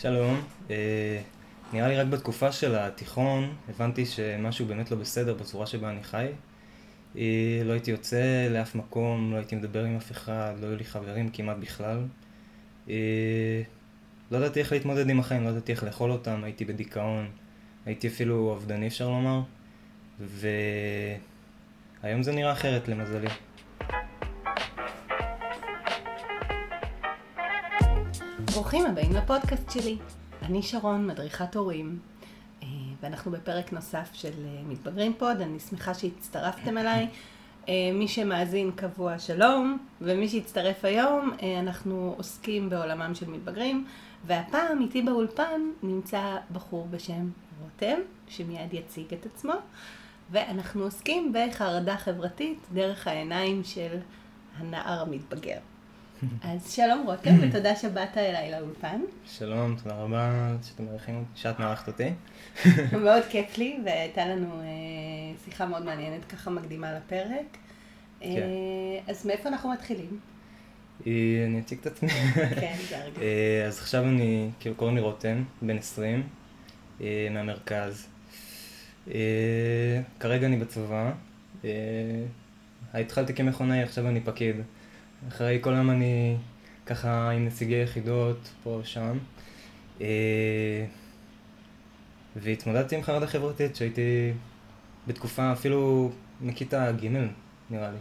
שלום. אה, נראה לי רק בתקופה של התיכון הבנתי שמשהו באמת לא בסדר בצורה שבה אני חי. אה, לא הייתי יוצא לאף מקום, לא הייתי מדבר עם אף אחד, לא היו לי חברים כמעט בכלל. אה, לא ידעתי איך להתמודד עם החיים, לא ידעתי איך לאכול אותם, הייתי בדיכאון, הייתי אפילו אובדני אפשר לומר. והיום זה נראה אחרת למזלי. ברוכים הבאים לפודקאסט שלי. אני שרון, מדריכת הורים, אה, ואנחנו בפרק נוסף של אה, מתבגרים פוד, אני שמחה שהצטרפתם אליי. אה, מי שמאזין קבוע שלום, ומי שהצטרף היום, אנחנו עוסקים בעולמם של מתבגרים, והפעם איתי באולפן נמצא בחור בשם רותם, שמיד יציג את עצמו, ואנחנו עוסקים בחרדה חברתית דרך העיניים של הנער המתבגר. אז שלום רותם, ותודה שבאת אליי לאולפן. שלום, תודה רבה שאתם מארחים שאת מארחת אותי. מאוד כיף לי, והייתה לנו אה, שיחה מאוד מעניינת ככה מקדימה לפרק. אה, כן. אז מאיפה אנחנו מתחילים? אה, אני אציג את עצמי. כן, זה הרגע. אז עכשיו אני, כאילו קוראים לי רותם, בן 20, מהמרכז. כרגע אני בצבא. התחלתי כמכונאי, עכשיו אני פקיד. אחרי כל היום אני ככה עם נציגי יחידות פה ושם. אה, והתמודדתי עם חרדה חברתית שהייתי בתקופה אפילו מכיתה ג' נראה לי.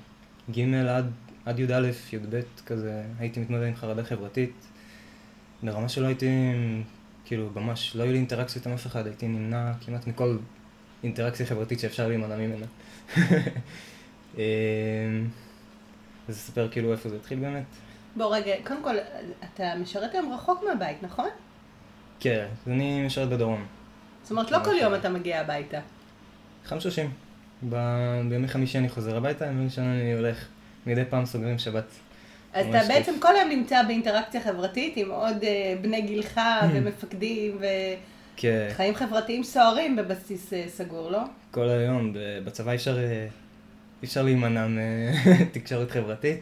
ג' עד, עד י"א, י"ב כזה, הייתי מתמודד עם חרדה חברתית. ברמה שלא הייתי, כאילו ממש, לא היו לי אינטראקציות עם אף אחד, הייתי נמנע כמעט מכל אינטראקציה חברתית שאפשר להימנע ממנה. אה, אז אספר כאילו איפה זה התחיל באמת. בוא רגע, קודם כל, אתה משרת היום רחוק מהבית, נכון? כן, אני משרת בדרום. זאת אומרת, לא כל יום אתה מגיע הביתה. חמש שלושים. בימי חמישי אני חוזר הביתה, ימי ראשון אני הולך. מדי פעם סוגרים שבת. אז אתה בעצם כל היום נמצא באינטראקציה חברתית עם עוד uh, בני גילך ומפקדים וחיים כן. חברתיים סוערים בבסיס uh, סגור, לא? כל היום, בצבא אפשר אי אפשר להימנע מתקשורת חברתית.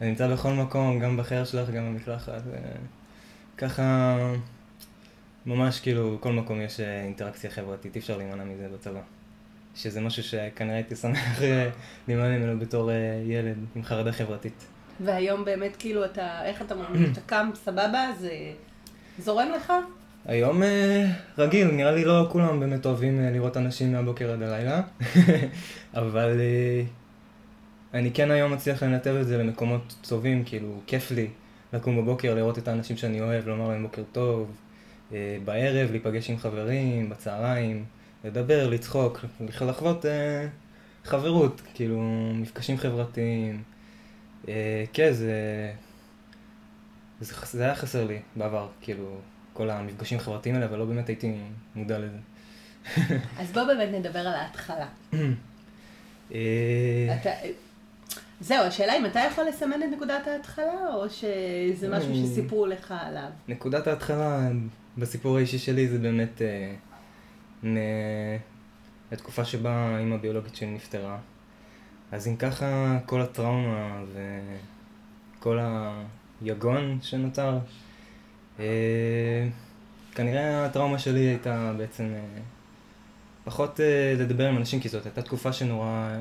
אני נמצא בכל מקום, גם בחייל שלך, גם במקלחת. ככה, ממש כאילו, בכל מקום יש אה, אינטראקציה חברתית, אי אפשר להימנע מזה בצבא. שזה משהו שכנראה הייתי שמח אה, להימנע ממנו בתור אה, ילד עם חרדה חברתית. והיום באמת, כאילו, אתה, איך אתה מרגיש? אתה קם סבבה? זה זורם לך? היום אה, רגיל, נראה לי לא כולם באמת אוהבים אה, לראות אנשים מהבוקר עד הלילה, אבל אה, אני כן היום מצליח לנתב את זה למקומות טובים, כאילו, כיף לי לקום בבוקר, לראות את האנשים שאני אוהב, לומר להם בוקר טוב, בערב, להיפגש עם חברים, בצהריים, לדבר, לצחוק, לחוות חברות, כאילו, מפגשים חברתיים. כן, זה... זה היה חסר לי בעבר, כאילו, כל המפגשים החברתיים האלה, אבל לא באמת הייתי מודע לזה. אז בוא באמת נדבר על ההתחלה. אה, זהו, השאלה אם אתה יכול לסמן את נקודת ההתחלה, או שזה משהו אה, שסיפרו לך עליו? נקודת ההתחלה, בסיפור האישי שלי, זה באמת התקופה שבה האמא הביולוגית שלי נפטרה. אז אם ככה, כל הטראומה וכל היגון שנותר, אה, כנראה הטראומה שלי הייתה בעצם אה, פחות אה, לדבר עם אנשים, כי זאת הייתה תקופה שנורא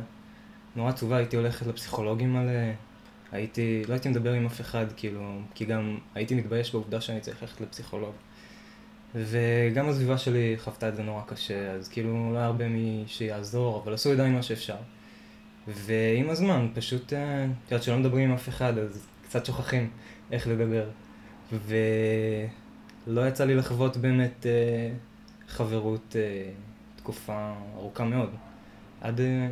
נורא עצובה, הייתי הולכת לפסיכולוגים מלא, הייתי, לא הייתי מדבר עם אף אחד, כאילו, כי גם הייתי מתבייש בעובדה שאני צריך ללכת לפסיכולוג. וגם הסביבה שלי חוותה את זה נורא קשה, אז כאילו לא היה הרבה מי שיעזור, אבל עשו עדיין מה שאפשר. ועם הזמן, פשוט, את שלא מדברים עם אף אחד, אז קצת שוכחים איך לדבר. ולא יצא לי לחוות באמת אה, חברות אה, תקופה ארוכה מאוד. עד... אה,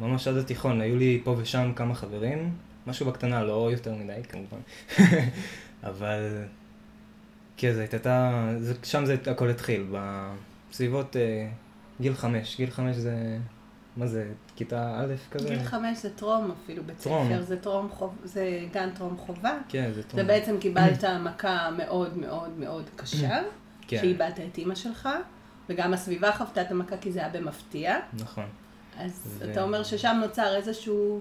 ממש עד התיכון, היו לי פה ושם כמה חברים, משהו בקטנה, לא יותר מדי כמובן, אבל כן, זה הייתה, שם זה הכל התחיל, בסביבות אה, גיל חמש, גיל חמש זה מה זה, כיתה א' כזה? גיל חמש זה טרום אפילו, בית ספר, זה טרום חובה, זה גן טרום חובה. כן, זה טרום. ובעצם קיבלת מכה מאוד מאוד מאוד קשה, כן. שאיבדת את אימא שלך, וגם הסביבה חוותה את המכה כי זה היה במפתיע. נכון. אז ו... אתה אומר ששם נוצר איזשהו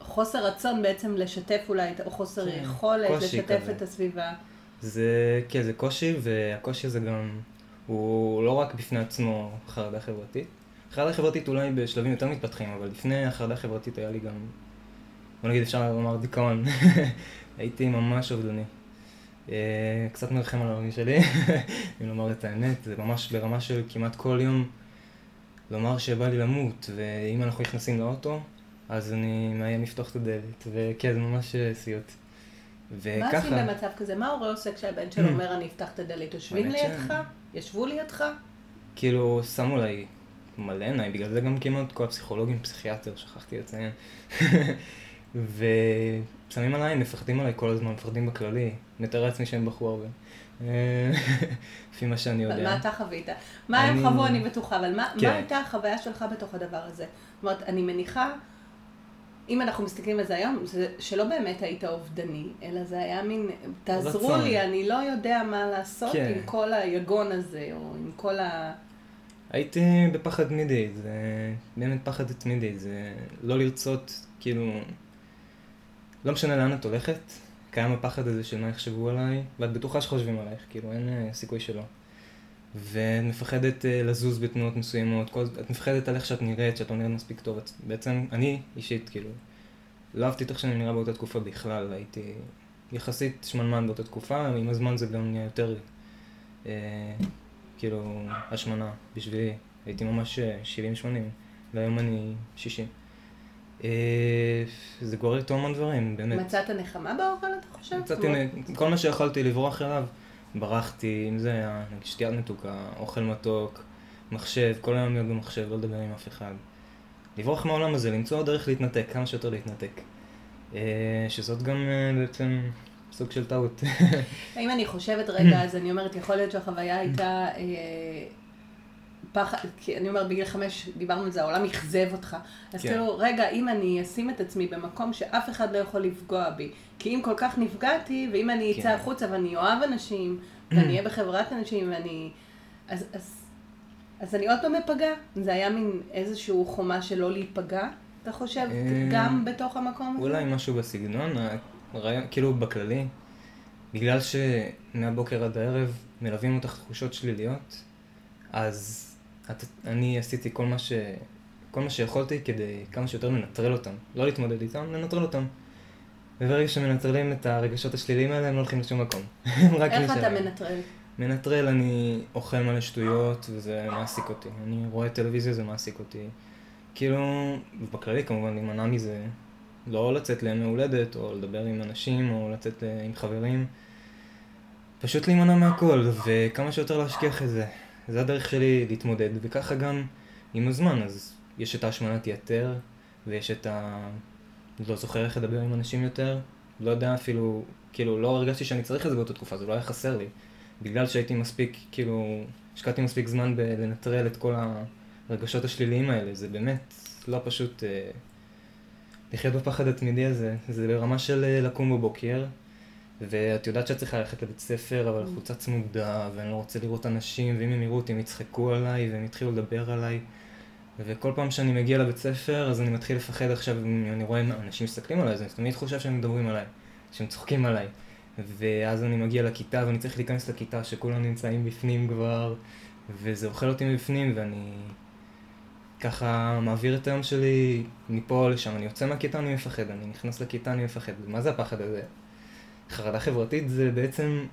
חוסר רצון בעצם לשתף אולי, או חוסר כן. יכולת לשתף כזה. את הסביבה. זה, כן, זה קושי, והקושי הזה גם, הוא לא רק בפני עצמו חרדה חברתית. חרדה חברתית אולי בשלבים יותר מתפתחים, אבל לפני החרדה החברתית היה לי גם, בוא נגיד אפשר לומר דיכאון. הייתי ממש אובדני. אה, קצת מרחם על ההורים שלי, אם לומר את האמת, זה ממש ברמה של כמעט כל יום לומר שבא לי למות, ואם אנחנו נכנסים לאוטו, אז אני מאיים לפתוח את הדלת, וכן, זה ממש אה, סיוט. וככה... מה עושים במצב כזה? מה ההורה עושה כשהבן שלו אומר אני אפתח את הדלת? יושבים לידך? ישבו לידך? כאילו, שמו לי מלא עיניים, בגלל זה גם כמעט כל הפסיכולוגים, פסיכיאטר, שכחתי לציין. ושמים עליי, מפחדים עליי כל הזמן, מפחדים בכללי. מתאר לעצמי שהם בחרו הרבה. לפי מה שאני יודע. מה אתה חווית? מה הם חוו, אני בטוחה, אבל מה כן. הייתה החוויה שלך בתוך הדבר הזה? זאת אומרת, אני מניחה, אם אנחנו מסתכלים על זה היום, זה שלא באמת היית אובדני, אלא זה היה מין, תעזרו לי, אני לא יודע מה לעשות כן. עם כל היגון הזה, או עם כל ה... הייתי בפחד תמידי, זה באמת פחד תמידי, זה לא לרצות, כאילו, לא משנה לאן את הולכת, קיים הפחד הזה של מה יחשבו עליי, ואת בטוחה שחושבים עלייך, כאילו אין uh, סיכוי שלא. ואת מפחדת uh, לזוז בתנועות מסוימות, כל, את מפחדת על איך שאת נראית, שאת לא נראית מספיק טוב. את, בעצם, אני אישית, כאילו, לא אהבתי את איך שאני נראה באותה תקופה בכלל, הייתי יחסית שמנמן באותה תקופה, עם הזמן זה גם נהיה יותר, uh, כאילו, השמנה בשבילי. הייתי ממש 70-80, והיום אני 60. אה, זה גורר איתו המון דברים, באמת. מצאת נחמה באוכל, אתה חושב? מצאתי, כל מה שיכולתי לברוח אליו, ברחתי, אם זה היה שתיית מתוקה, אוכל מתוק, מחשב, כל היום להיות במחשב, לא לדבר עם אף אחד. לברוח מהעולם הזה, למצוא דרך להתנתק, כמה שיותר להתנתק. אה, שזאת גם אה, בעצם סוג של טעות. אם אני חושבת רגע, אז אני אומרת, יכול להיות שהחוויה הייתה פחד, כי אני אומרת, בגיל חמש דיברנו על זה, העולם אכזב אותך. אז כן. כאילו, רגע, אם אני אשים את עצמי במקום שאף אחד לא יכול לפגוע בי, כי אם כל כך נפגעתי, ואם אני אצא כן. החוצה ואני אוהב אנשים, ואני אהיה בחברת אנשים, ואני... אז, אז, אז אני עוד פעם אפגע? זה היה מין איזשהו חומה של לא להיפגע, אתה חושב, אה, גם בתוך המקום הזה? אולי משהו בסגנון, הרעיון, כאילו בכללי, בגלל שמהבוקר עד הערב מלווים אותך תחושות שליליות, אז את, אני עשיתי כל מה, ש, כל מה שיכולתי כדי כמה שיותר לנטרל אותם. לא להתמודד איתם, לנטרל אותם. וברגע שמנטרלים את הרגשות השליליים האלה, הם לא הולכים לשום מקום. איך אתה מנטרל? מנטרל, אני אוכל מלא שטויות, וזה מעסיק אותי. אני רואה טלוויזיה, זה מעסיק אותי. כאילו, בכללי כמובן להימנע מזה, לא לצאת לימי הולדת, או לדבר עם אנשים, או לצאת עם חברים. פשוט להימנע מהכל, וכמה שיותר להשכיח את זה. זה הדרך שלי להתמודד, וככה גם עם הזמן, אז יש את ההשמנת יתר, ויש את ה... לא זוכר איך לדבר עם אנשים יותר, לא יודע אפילו, כאילו, לא הרגשתי שאני צריך את זה באותה תקופה, זה לא היה חסר לי. בגלל שהייתי מספיק, כאילו, השקעתי מספיק זמן בלנטרל את כל הרגשות השליליים האלה, זה באמת לא פשוט אה, לחיות בפחד התמידי הזה, זה ברמה של אה, לקום בבוקר, ואת יודעת שאת צריכה ללכת לבית ספר, אבל החולצה צמודה, ואני לא רוצה לראות אנשים, ואם הם יראו אותי הם יצחקו עליי, והם יתחילו לדבר עליי. וכל פעם שאני מגיע לבית ספר, אז אני מתחיל לפחד עכשיו, אני רואה אנשים מסתכלים עליי, אז אני תמיד חושב שהם מדברים עליי, שהם צוחקים עליי. ואז אני מגיע לכיתה, ואני צריך להיכנס לכיתה שכולם נמצאים בפנים כבר, וזה אוכל אותי מבפנים, ואני ככה מעביר את היום שלי מפה לשם. אני יוצא מהכיתה, אני מפחד, אני נכנס לכיתה, אני מפחד. מה זה הפחד הזה? חרדה חברתית זה בעצם,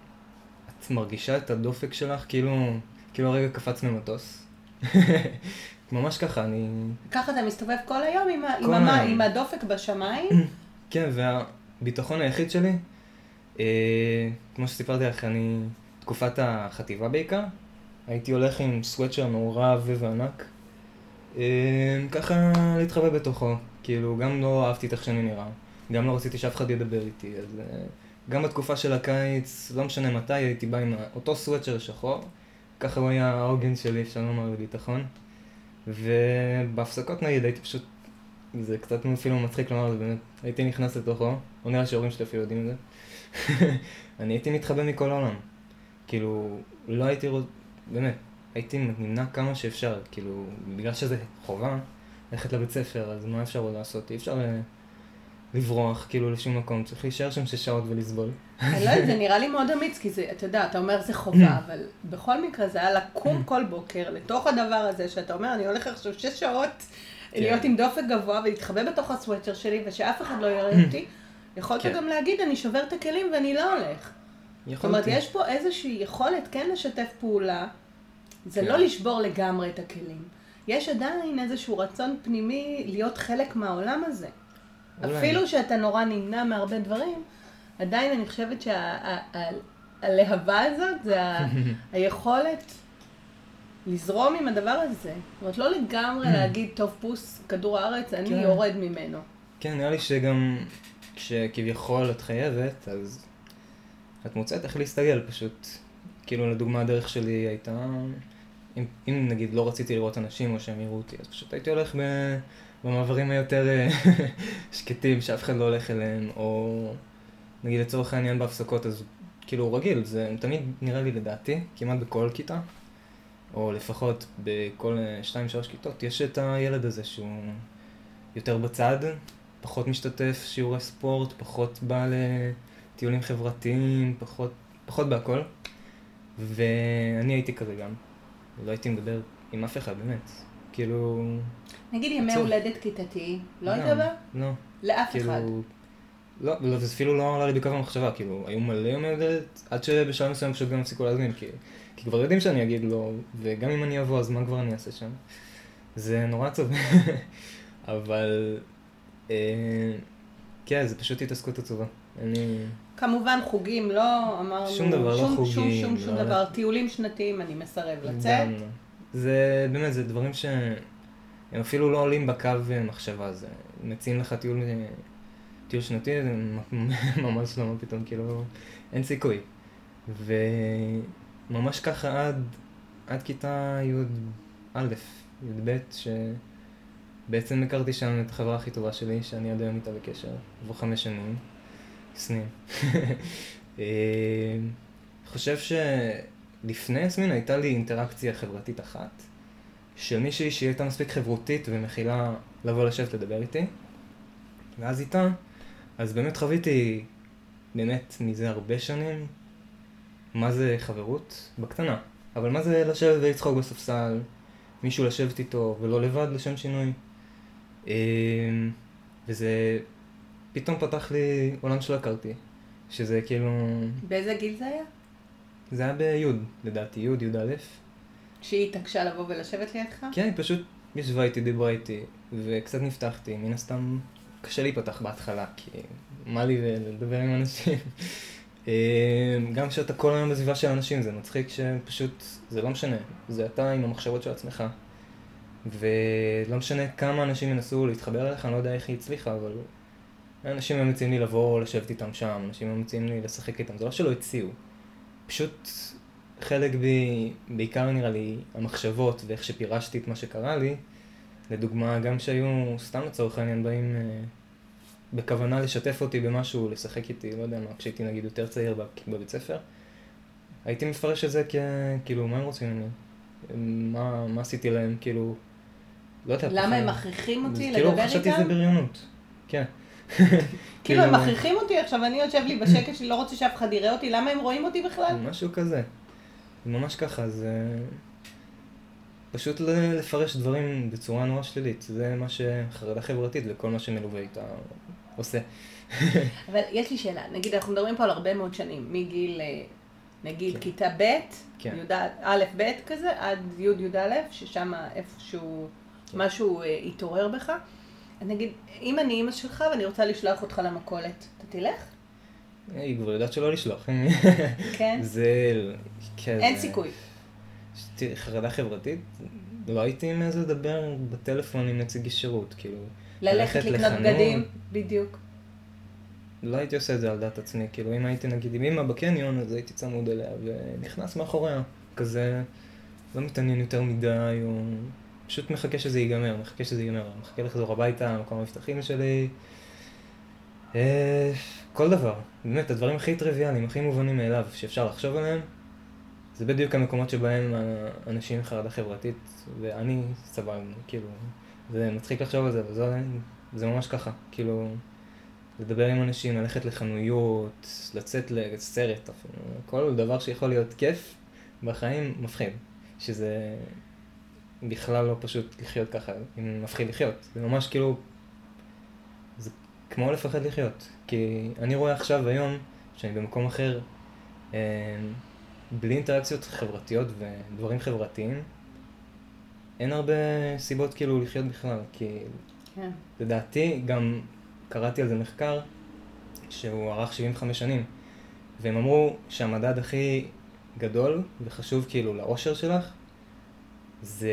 את מרגישה את הדופק שלך כאילו, כאילו הרגע קפץ ממטוס. ממש ככה, אני... ככה אתה מסתובב כל היום עם, כל עם, היום. עם הדופק בשמיים? כן, והביטחון היחיד שלי, אה, כמו שסיפרתי לך, אני, תקופת החטיבה בעיקר, הייתי הולך עם סוואצ'ר נורא עבה וענק, ככה להתחבא בתוכו, כאילו, גם לא אהבתי את איך שאני נראה, גם לא רציתי שאף אחד ידבר איתי, אז... אה, גם בתקופה של הקיץ, לא משנה מתי, הייתי בא עם אותו סוואצ'ר שחור, ככה הוא היה העוגן שלי, אפשר לומר, לביטחון. ובהפסקות נגיד הייתי פשוט, זה קצת אפילו מצחיק לומר, זה באמת, הייתי נכנס לתוכו, או נראה שההורים שלי אפילו יודעים את זה. אני הייתי מתחבא מכל העולם. כאילו, לא הייתי רוצה, באמת, הייתי נמנע כמה שאפשר, כאילו, בגלל שזה חובה, ללכת לבית ספר, אז מה אפשר עוד לעשות? אי אפשר לברוח, כאילו, לשום מקום, צריך להישאר שם שש שעות ולסבול. אני לא יודעת, זה נראה לי מאוד אמיץ, כי זה, אתה יודע, אתה אומר זה חובה, אבל בכל מקרה זה היה לקום כל בוקר לתוך הדבר הזה, שאתה אומר, אני הולך עכשיו שש שעות כן. להיות עם דופק גבוה ולהתחבא בתוך הסוואצ'ר שלי, ושאף אחד לא יראה אותי. יכולת כן. גם להגיד, אני שובר את הכלים ואני לא הולך. זאת אומרת, יכולתי. יש פה איזושהי יכולת כן לשתף פעולה, זה כן. לא לשבור לגמרי את הכלים. יש עדיין איזשהו רצון פנימי להיות חלק מהעולם הזה. אולי. אפילו שאתה נורא נמנע מהרבה דברים, עדיין אני חושבת שהלהבה הזאת זה ה- היכולת לזרום עם הדבר הזה. זאת אומרת, לא לגמרי להגיד, טוב פוס, כדור הארץ, אני כן. יורד ממנו. כן, נראה לי שגם כשכביכול את חייבת, אז את מוצאת איך להסתגל פשוט. כאילו, לדוגמה, הדרך שלי הייתה, אם, אם נגיד לא רציתי לראות אנשים או שהם יראו אותי, אז פשוט הייתי הולך ב, במעברים היותר אה, שקטים, שאף אחד לא הולך אליהם, או נגיד לצורך העניין בהפסקות, אז כאילו רגיל, זה תמיד נראה לי לדעתי, כמעט בכל כיתה, או לפחות בכל 2-3 כיתות, יש את הילד הזה שהוא יותר בצד, פחות משתתף, שיעורי ספורט, פחות בא לטיולים חברתיים, פחות, פחות בהכל. ואני הייתי כזה גם. לא הייתי מדבר עם אף אחד, באמת. כאילו... נגיד ימי עצוב. הולדת כיתתי, לא היית גם, בא? לא. לאף אחד. כאילו... לא, לא, זה אפילו לא עלה לי בקו המחשבה, כאילו, היו מלא ימי הולדת, עד שבשלב מסוים פשוט גם הפסיקו להזמין, כי, כי כבר יודעים שאני אגיד לא, וגם אם אני אבוא, אז מה כבר אני אעשה שם? זה נורא עצוב. אבל, אה, כן, זה פשוט התעסקות עצובה. אני... כמובן חוגים לא, אמרנו, שום דבר, לא שום, חוגים, שום, שום, שום לא- דבר, טיולים שנתיים אני מסרב לצאת. לא. זה, באמת, זה דברים שהם אפילו לא עולים בקו מחשבה, זה מציעים לך טיול, טיול שנתי, זה ממש לא, מה פתאום, כאילו, אין סיכוי. וממש ככה עד, עד כיתה י"א, י"ב, שבעצם הכרתי שם את החברה הכי טובה שלי, שאני עד היום איתה בקשר, עבור חמש שנים, סנים. אה, חושב שלפני יסמין הייתה לי אינטראקציה חברתית אחת, של מישהי שהיא הייתה מספיק חברותית ומכילה לבוא לשבת לדבר איתי, ואז איתה, אז באמת חוויתי, באמת מזה הרבה שנים, מה זה חברות בקטנה, אבל מה זה לשבת ולצחוק בספסל, מישהו לשבת איתו ולא לבד לשם שינוי. אה, וזה פתאום פתח לי עולם שלא הכרתי, שזה כאילו, באיזה גיל זה היה? זה היה בי' לדעתי, י', י"א. שהיא התעקשה לבוא ולשבת לידך? כן, היא פשוט ישבה איתי, דיברה איתי, וקצת נפתחתי. מן הסתם קשה להיפתח בהתחלה, כי מה לי לדבר עם אנשים? אה, גם כשאתה כל היום בסביבה של אנשים, זה מצחיק שפשוט, זה לא משנה, זה אתה עם המחשבות של עצמך. ולא משנה כמה אנשים ינסו להתחבר אליך, אני לא יודע איך היא הצליחה, אבל אנשים היו מציעים לי לבוא לשבת איתם שם, אנשים היו מציעים לי לשחק איתם, זה לא שלא הציעו. פשוט חלק בי, בעיקר נראה לי המחשבות ואיך שפירשתי את מה שקרה לי, לדוגמה, גם שהיו סתם לצורך העניין באים אה, בכוונה לשתף אותי במשהו, לשחק איתי, לא יודע מה, כשהייתי נגיד יותר צעיר בב- בבית ספר, הייתי מפרש את זה כ... כאילו, מה הם רוצים ממני? מה, מה עשיתי להם? כאילו, לא יודע. למה הם מכריחים אותי כאילו, לדבר חשבתי שזה איתם? בריונות. כן. כאילו הם מכריחים אותי עכשיו, אני יושב לי בשקט שלי, לא רוצה שאף אחד יראה אותי, למה הם רואים אותי בכלל? משהו כזה. זה ממש ככה, זה... פשוט לפרש דברים בצורה נורא שלילית. זה מה שחרדה חברתית וכל מה שמלווה איתה עושה. אבל יש לי שאלה, נגיד אנחנו מדברים פה על הרבה מאוד שנים, מגיל אה, נגיד כן. כיתה ב', כן. י"א, א', ב' כזה, עד י', י"א, ששם איפשהו כן. משהו אה, התעורר בך. נגיד, אם אני אימא שלך ואני רוצה לשלוח אותך למכולת, אתה תלך? היא כבר יודעת שלא לשלוח. כן? זה... כן, אין סיכוי. חרדה חברתית, לא הייתי מעז לדבר בטלפון עם נציגי שירות, כאילו... ללכת לקנות בגדים, בדיוק. לא הייתי עושה את זה על דעת עצמי, כאילו אם הייתי נגיד עם אמא בקניון, אז הייתי צמוד אליה ונכנס מאחוריה, כזה לא מתעניין יותר מדי, או פשוט מחכה שזה ייגמר, מחכה שזה ייגמר, מחכה לחזור הביתה, המקום המבטחים שלי, אה, כל דבר, באמת, הדברים הכי טריוויאליים, הכי מובנים מאליו, שאפשר לחשוב עליהם, זה בדיוק המקומות שבהם האנשים עם חרדה חברתית, ואני סבלנו, כאילו, זה מצחיק לחשוב על זה, אבל זה, זה ממש ככה, כאילו... לדבר עם אנשים, ללכת לחנויות, לצאת לסרט כל דבר שיכול להיות כיף בחיים מפחיד, שזה בכלל לא פשוט לחיות ככה, אם מפחיד לחיות, זה ממש כאילו, זה כמו לפחד לחיות, כי אני רואה עכשיו היום, שאני במקום אחר, אה, בלי אינטראקציות חברתיות ודברים חברתיים, אין הרבה סיבות כאילו לחיות בכלל, כי כן. לדעתי גם קראתי על זה מחקר שהוא ארך 75 שנים, והם אמרו שהמדד הכי גדול וחשוב כאילו לאושר שלך, זה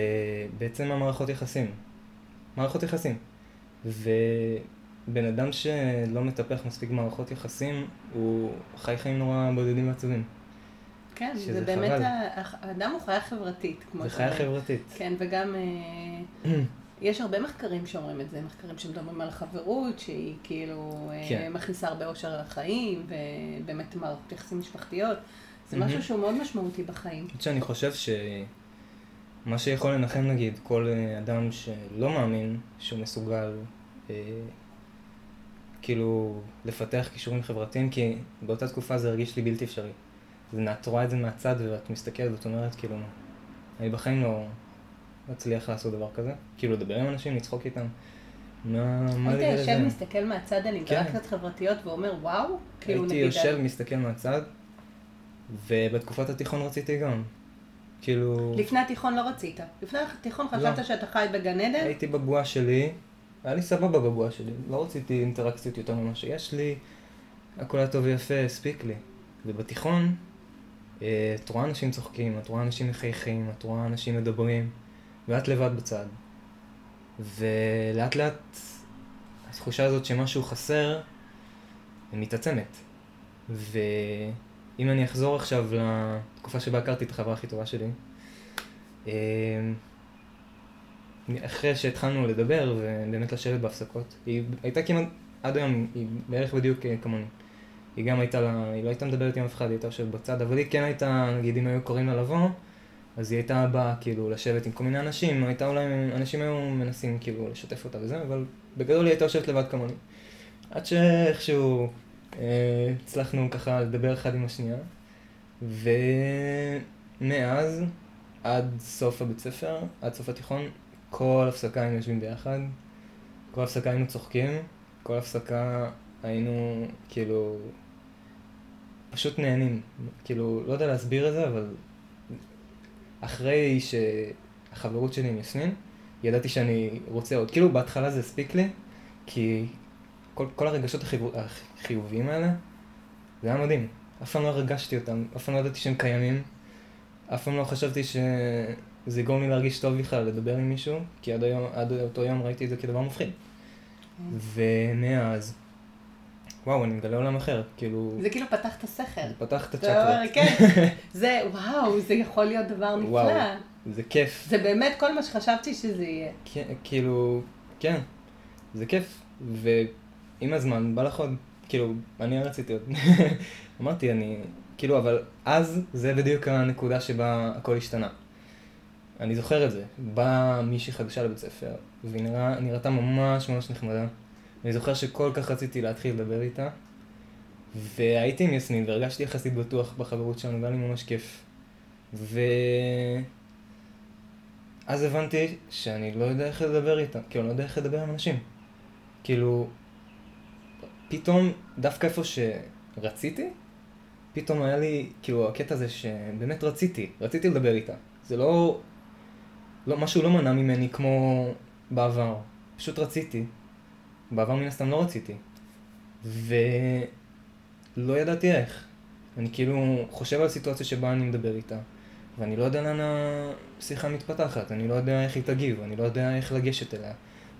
בעצם המערכות יחסים. מערכות יחסים. ובן אדם שלא מטפח מספיק מערכות יחסים, הוא חי חיים נורא בודדים ועצובים. כן, זה באמת, חבל. ה- האדם הוא חיה חברתית, כמו זה חיה. חברתית. כן, וגם אה, יש הרבה מחקרים שאומרים את זה, מחקרים שמדברים על חברות, שהיא כאילו אה, כן. מכניסה הרבה אושר לחיים, ובאמת מערכות יחסים משפחתיות. זה. משהו שהוא מאוד משמעותי בחיים. שאני חושב שמה שיכול לנחם נגיד כל אה, אדם שלא מאמין שהוא מסוגל אה, כאילו לפתח כישורים חברתיים, כי באותה תקופה זה הרגיש לי בלתי אפשרי. זה, את רואה את זה מהצד ואת מסתכלת ואת אומרת כאילו, אני בחיים לא אצליח לעשות דבר כזה. כאילו לדבר עם אנשים, לצחוק איתם. מה, מה היית יושב? מסתכל מהצד על אינטראקציות חברתיות ואומר, וואו, כאילו הייתי נגיד... יושב, מסתכל מהצד, ובתקופת התיכון רציתי גם. כאילו... לפני התיכון לא רצית. לפני התיכון לא. חשבת שאתה חי בגן עדן? הייתי בבועה שלי, היה לי סבבה בבועה שלי, לא רציתי אינטראקציות יותר ממה שיש לי, הכל היה טוב ויפה, הספיק לי. ובתיכון, אה, את רואה אנשים צוחקים, את רואה אנשים מחייכים, את רואה אנשים מדברים, ואת לבד בצד. ולאט לאט התחושה הזאת שמשהו חסר, היא מתעצמת. ואם אני אחזור עכשיו לתקופה שבה הכרתי את החברה הכי טובה שלי, אה, אחרי שהתחלנו לדבר ובאמת לשבת בהפסקות, היא הייתה כמעט, עד היום היא בערך בדיוק אה, כמוני. היא גם הייתה לה, היא לא הייתה מדברת עם אף אחד, היא הייתה יושבת בצד, אבל היא כן הייתה, נגיד אם היו קוראים לה לבוא, אז היא הייתה באה כאילו לשבת עם כל מיני אנשים, הייתה אולי, אנשים היו מנסים כאילו לשתף אותה וזה, אבל בגדול היא הייתה יושבת לבד כמוני. עד שאיכשהו הצלחנו ככה לדבר אחד עם השנייה, ומאז עד סוף הבית ספר, עד סוף התיכון, כל הפסקה היינו יושבים ביחד, כל הפסקה היינו צוחקים, כל הפסקה היינו כאילו פשוט נהנים, כאילו לא יודע להסביר את זה, אבל אחרי שהחברות שלי עם יסמין, ידעתי שאני רוצה עוד, כאילו בהתחלה זה הספיק לי, כי כל, כל הרגשות החיוב, החיוביים האלה, זה היה מדהים, אף פעם לא הרגשתי אותם, אף פעם לא ידעתי שהם קיימים, אף פעם לא חשבתי שזה יגרום לי להרגיש טוב בכלל לדבר עם מישהו, כי עד, היום, עד אותו יום ראיתי את זה כדבר מפחיד. ומאז, וואו, אני מגלה עולם אחר, כאילו, זה כאילו פתח את השכל. פתח את הצ'קרות. כן, זה, וואו, זה יכול להיות דבר וואו. נפלא. זה כיף. זה באמת כל מה שחשבתי שזה יהיה. כן, כאילו, כן, זה כיף. ועם הזמן בא לך עוד, כאילו, אני רציתי עוד. אמרתי, אני, כאילו, אבל אז זה בדיוק הנקודה שבה הכל השתנה. אני זוכר את זה. באה מישהי חדשה לבית ספר, והיא נראה, נראתה ממש ממש נחמדה. אני זוכר שכל כך רציתי להתחיל לדבר איתה, והייתי עם יסמין והרגשתי יחסית בטוח בחברות שלנו, והיה לי ממש כיף. ו... אז הבנתי שאני לא יודע איך לדבר איתם, כאילו, אני לא יודע איך לדבר עם אנשים. כאילו, פתאום, דווקא איפה שרציתי, פתאום היה לי, כאילו, הקטע הזה שבאמת רציתי, רציתי לדבר איתה. זה לא, לא, משהו לא מנע ממני כמו בעבר, פשוט רציתי. בעבר מן הסתם לא רציתי. ולא ידעתי איך. אני כאילו חושב על סיטואציה שבה אני מדבר איתה, ואני לא יודע לאן השיחה מתפתחת, אני לא יודע איך היא תגיב, אני לא יודע איך לגשת אליה.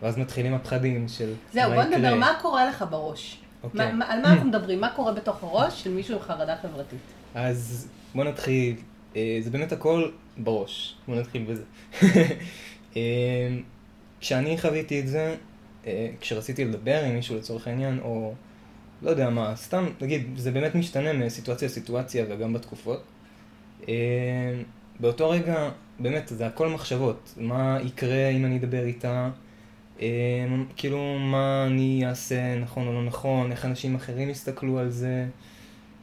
ואז מתחילים הפחדים של זהו, בוא. נדבר, מה קורה לך בראש? אוקיי. מה- מה- על מה אנחנו מדברים? מה קורה בתוך הראש של מישהו עם חרדה חברתית? אז בוא נתחיל, אה, זה באמת הכל בראש, בוא נתחיל בזה. אה, כשאני חוויתי את זה, אה, כשרציתי לדבר עם מישהו לצורך העניין, או לא יודע מה, סתם, נגיד, זה באמת משתנה מסיטואציה לסיטואציה וגם בתקופות. באותו רגע, באמת, זה הכל מחשבות, מה יקרה אם אני אדבר איתה, כאילו, מה אני אעשה נכון או לא נכון, איך אנשים אחרים יסתכלו על זה.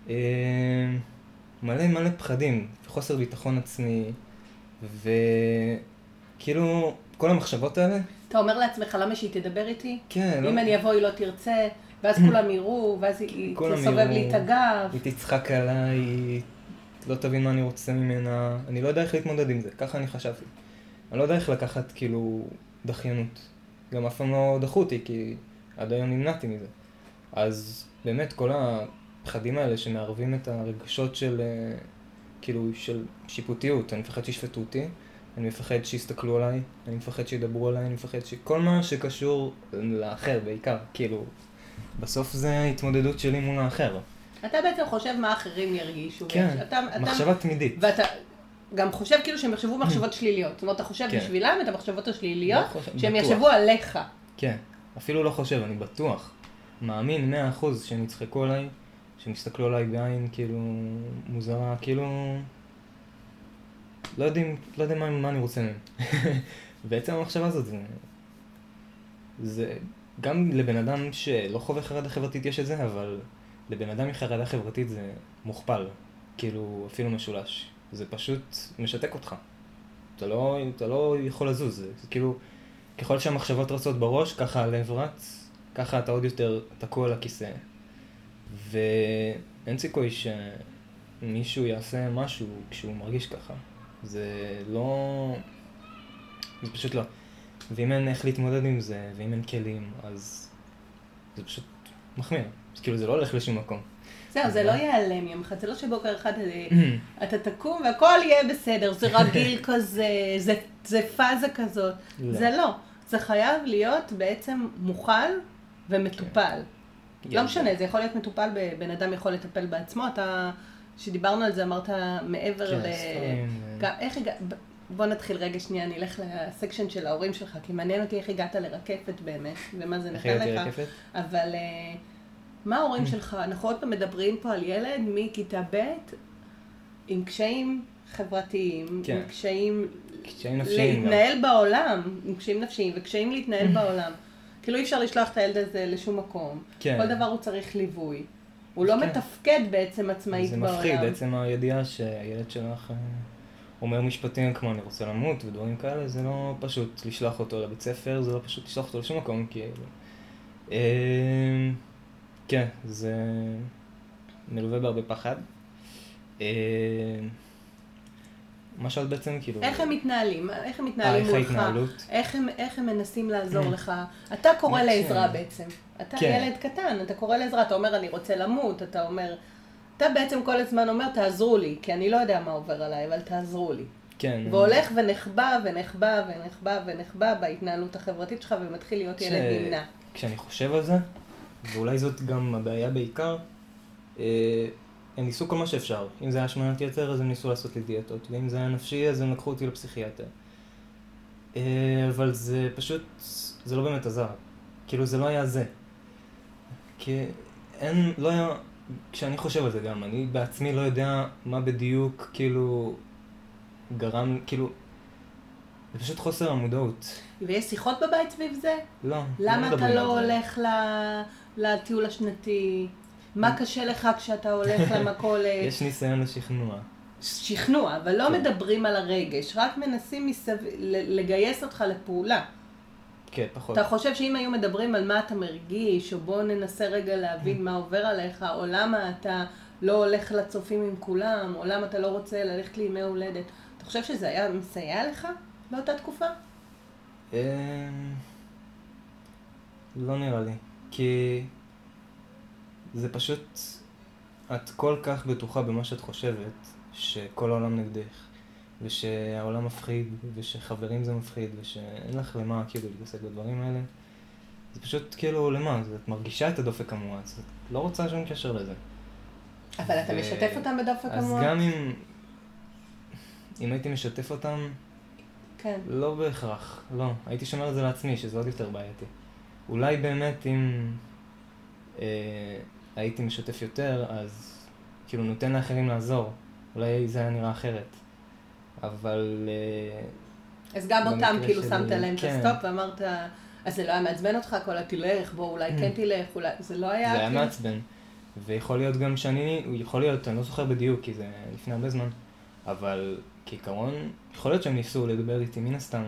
אה, מלא מלא פחדים, חוסר ביטחון עצמי, וכאילו, כל המחשבות האלה, אתה אומר לעצמך, למה שהיא תדבר איתי? כן, אם לא, אני אבוא היא לא תרצה, ואז כולם יראו, ואז היא תסובב. לי את הגב. היא תצחק עליי, היא לא תבין מה אני רוצה ממנה, אני לא יודע איך להתמודד עם זה, ככה אני חשבתי. אני לא יודע איך לקחת כאילו דחיינות. גם אף פעם לא דחו אותי, כי עד היום נמנעתי מזה. אז באמת כל הפחדים האלה שמערבים את הרגשות של אה, כאילו של שיפוטיות, אני מפחד שישפטו אותי, אני מפחד שיסתכלו עליי, אני מפחד שידברו עליי, אני מפחד ש... כל מה שקשור לאחר בעיקר, כאילו, בסוף זה התמודדות שלי מול האחר. אתה בעצם חושב מה אחרים ירגישו. כן, אתה, אתה, מחשבה תמידית. ואתה גם חושב כאילו שהם יחשבו מחשבות שליליות. זאת אומרת, אתה חושב כן. בשבילם את המחשבות השליליות, לא חושב- שהם בטוח. יחשבו עליך. כן, אפילו לא חושב, אני בטוח. מאמין מאה אחוז שהם יצחקו עליי, שהם יסתכלו עליי בעין כאילו מוזרה, כאילו... לא יודעים, לא יודע מה, מה אני רוצה מהם. בעצם המחשבה הזאת זה... זה... גם לבן אדם שלא חווה חרדה חברתית יש את זה, אבל לבן אדם עם חרדה חברתית זה מוכפל. כאילו, אפילו משולש. זה פשוט משתק אותך. אתה לא, אתה לא יכול לזוז, זה, זה כאילו... ככל שהמחשבות רצות בראש, ככה הלב רץ, ככה אתה עוד יותר תקוע על הכיסא. ואין סיכוי שמישהו יעשה משהו כשהוא מרגיש ככה. זה לא... זה פשוט לא. ואם אין איך להתמודד עם זה, ואם אין כלים, אז זה פשוט מחמיר. כאילו זה לא הולך לשום מקום. זהו, זה לא ייעלם יום אחד, זה לא שבוקר אחד אה, אתה תקום והכל יהיה בסדר, זה רגיל כזה, זה, זה פאזה כזאת. לא. זה לא. זה חייב להיות בעצם מוכל ומטופל. לא משנה, זה יכול להיות מטופל, בן אדם יכול לטפל בעצמו, אתה, כשדיברנו על זה אמרת מעבר כן, ל... גם, איך הגעת, בוא נתחיל רגע שנייה, אני אלך לסקשן של ההורים שלך, כי מעניין אותי איך הגעת לרקפת באמת, ומה זה איך נתן הגעתי לך. לרקפת? אבל אה, מה ההורים שלך, אנחנו עוד פעם מדברים פה על ילד מכיתה ב' עם קשיים חברתיים, כן. עם קשיים קשיים נפשיים גם. להתנהל בעולם, עם קשיים נפשיים וקשיים להתנהל בעולם. כאילו אי אפשר לשלוח את הילד הזה לשום מקום. כן. כל דבר הוא צריך ליווי. הוא לא כן. מתפקד בעצם עצמאית זה בעולם. מפחיד, עצם הידיעה שהילד שלך אה, אומר משפטים כמו אני רוצה למות ודברים כאלה, זה לא פשוט לשלוח אותו לבית ספר, זה לא פשוט לשלוח אותו לשום מקום, כאילו. אה, כן, זה מלווה בהרבה פחד. אה, מה שאלת בעצם, כאילו... איך הם מתנהלים? איך הם אה, מתנהלים איך מולך? ההתנהלות? איך הם, איך הם מנסים לעזור לך? אתה קורא. לעזרה בעצם. אתה כן. ילד קטן, אתה קורא לעזרה, אתה אומר אני רוצה למות, אתה אומר... אתה בעצם כל הזמן אומר תעזרו לי, כי אני לא יודע מה עובר עליי, אבל תעזרו לי. כן. והולך ונחבא ונחבא ונחבא ונחבא בהתנהלות החברתית שלך ומתחיל להיות ש- ילד נמנע. כשאני חושב על זה, ואולי זאת גם הבעיה בעיקר, אה, הם ניסו כל מה שאפשר. אם זה היה השמנת יתר, אז הם ניסו לעשות לי דיאטות, ואם זה היה נפשי, אז הם לקחו אותי לפסיכיאטר. אה, אבל זה פשוט, זה לא באמת עזר. כאילו, זה לא היה זה. כי אין, לא היה, כשאני חושב על זה גם, אני בעצמי לא יודע מה בדיוק, כאילו, גרם, כאילו, זה פשוט חוסר המודעות. ויש שיחות בבית סביב זה? לא. למה אתה מדברים לא על זה. הולך ל- לטיול השנתי? מה קשה לך כשאתה הולך למכולת? יש ניסיון לשכנוע. שכנוע, אבל לא כן. מדברים על הרגש, רק מנסים מסביב, ל- לגייס אותך לפעולה. כן, פחות. אתה חושב שאם היו מדברים על מה אתה מרגיש, או בוא ננסה רגע להבין מה עובר עליך, או למה אתה לא הולך לצופים עם כולם, או למה אתה לא רוצה ללכת לימי הולדת, אתה חושב שזה היה מסייע לך באותה תקופה? אמ, לא נראה לי. כי זה פשוט... את כל כך בטוחה במה שאת חושבת, שכל העולם נגדך, ושהעולם מפחיד, ושחברים זה מפחיד, ושאין לך למה כאילו להתעסק בדברים האלה. זה פשוט כאילו, למה? אז את מרגישה את הדופק המואץ, את לא רוצה שום קשר לזה. אבל אתה ו- משתף אותם בדופק אז המואץ? גם אם... אם הייתי משתף אותם, כן. לא בהכרח, לא. הייתי שומר את זה לעצמי, שזה עוד יותר בעייתי. אולי באמת אם אה, הייתי משתף יותר, אז כאילו נותן לאחרים לעזור. אולי זה היה נראה אחרת. אבל... אה, אז גם אותם כאילו שלי, שמת להם את כן. הסטופ ואמרת, אז זה לא היה מעצבן אותך, כל התלך, בוא אולי כן תלך, אולי, זה לא היה... זה היה כאילו- מעצבן. ויכול להיות גם שאני, יכול להיות, אני לא זוכר בדיוק, כי זה לפני הרבה זמן, אבל כעיקרון, יכול להיות שהם ניסו לדבר איתי מן הסתם,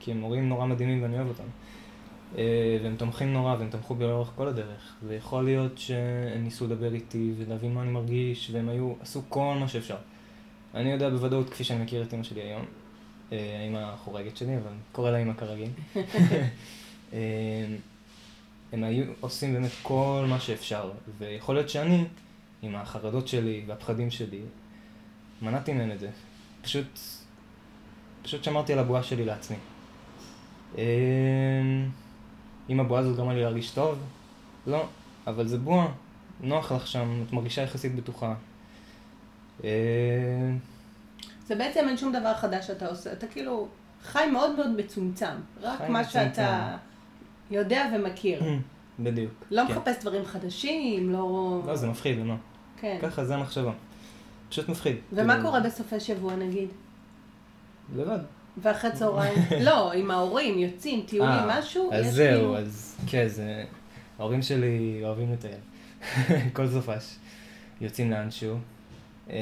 כי הם מורים נורא מדהימים ואני אוהב אותם. אה, והם תומכים נורא, והם תמכו בי לאורך כל הדרך. ויכול להיות שהם ניסו לדבר איתי ולהבין מה אני מרגיש, והם היו, עשו כל מה שאפשר. אני יודע בוודאות, כפי שאני מכיר את אמא שלי היום, אה, האמא החורגת שלי, אבל קורא לה אמא כרגיל. אה, הם היו עושים באמת כל מה שאפשר, ויכול להיות שאני, עם החרדות שלי והפחדים שלי, מנעתי מהם את זה. פשוט, פשוט שמרתי על הבועה שלי לעצמי. אם הבועה הזאת גרמה לי להרגיש טוב? לא, אבל זה בועה, נוח לך שם, את מרגישה יחסית בטוחה. אה, זה בעצם אין שום דבר חדש שאתה עושה, אתה כאילו חי מאוד מאוד מצומצם, רק מה מצומצם. שאתה יודע ומכיר. בדיוק. לא כן. מחפש דברים חדשים, לא... לא, זה מפחיד, למה? כן. ככה, זה המחשבה. פשוט מפחיד. ומה כאילו, קורה בסופי שבוע נגיד? לבד. ואחרי צהריים? לא, עם ההורים, יוצאים, טיולים, אה, משהו? אז זהו, כאילו- אז כן, זה... ההורים שלי אוהבים לטייל. כל סופש. יוצאים לאנשהו. אה,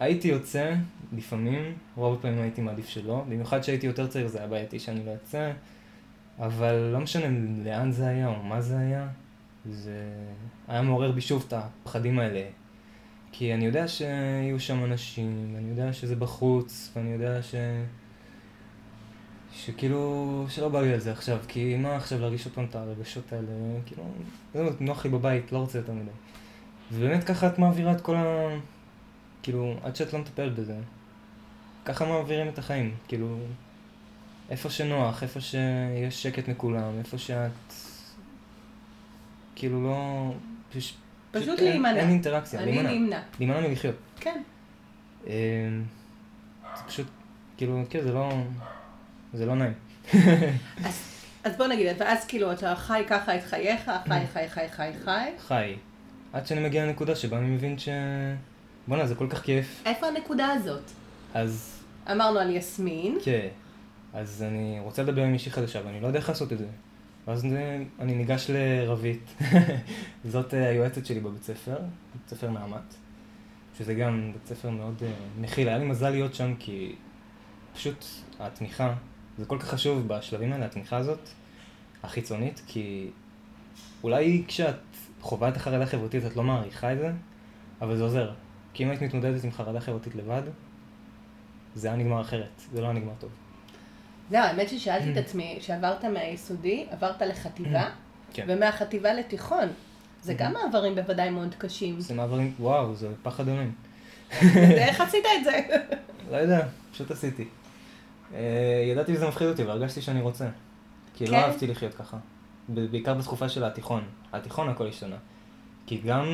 הייתי יוצא, לפעמים, רוב הפעמים הייתי מעדיף שלא. במיוחד כשהייתי יותר צעיר זה היה בעייתי שאני לא יוצא. אבל לא משנה לאן זה היה או מה זה היה, זה היה מעורר בי שוב את הפחדים האלה. כי אני יודע שיהיו שם אנשים, ואני יודע שזה בחוץ, ואני יודע ש... שכאילו, שלא בא לי על זה עכשיו, כי מה עכשיו להרגיש עוד פעם את הרגשות האלה, כאילו, זהו, נוח לי בבית, לא רוצה יותר מדי. ובאמת ככה את מעבירה את כל ה... כאילו, עד שאת לא מטפלת בזה. ככה מעבירים את החיים, כאילו, איפה שנוח, איפה שיש שקט מכולם, איפה שאת... כאילו לא... פשוט להימנע. אין אינטראקציה, אני להימנע. נמנע. להימנע מלחיות. כן. אמ, זה פשוט, כאילו, כן, זה לא... זה לא נעים. אז בוא נגיד, ואז כאילו אתה חי ככה את חייך, חי, חי, חי, חי, חי. חי. עד שאני מגיע לנקודה שבה אני מבין ש... בואנה, זה כל כך כיף. איפה הנקודה הזאת? אז אמרנו על יסמין. כן. אז אני רוצה לדבר עם מישהי חדשה, ואני לא יודע איך לעשות את זה. ואז אני ניגש לרבית, זאת אה, היועצת שלי בבית ספר, בית ספר נעמת, שזה גם בית ספר מאוד אה, מכיל. היה לי מזל להיות שם כי פשוט התמיכה, זה כל כך חשוב בשלבים האלה, התמיכה הזאת, החיצונית, כי אולי כשאת חווה את החרדה החברתית את לא מעריכה את זה, אבל זה עוזר. כי אם היית מתמודדת עם חרדה חברתית לבד, זה היה נגמר אחרת, זה לא היה נגמר טוב. זהו, האמת ששאלתי את עצמי, שעברת מהיסודי, עברת לחטיבה, כן. ומהחטיבה לתיכון. זה גם מעברים בוודאי מאוד קשים. זה מעברים, וואו, זה פחד אלוהים. איך עשית את זה? לא יודע, פשוט עשיתי. אה, ידעתי שזה מפחיד אותי והרגשתי שאני רוצה. כי כן? לא אהבתי לחיות ככה. בעיקר בתקופה של התיכון. התיכון הכל השתנה. כי גם,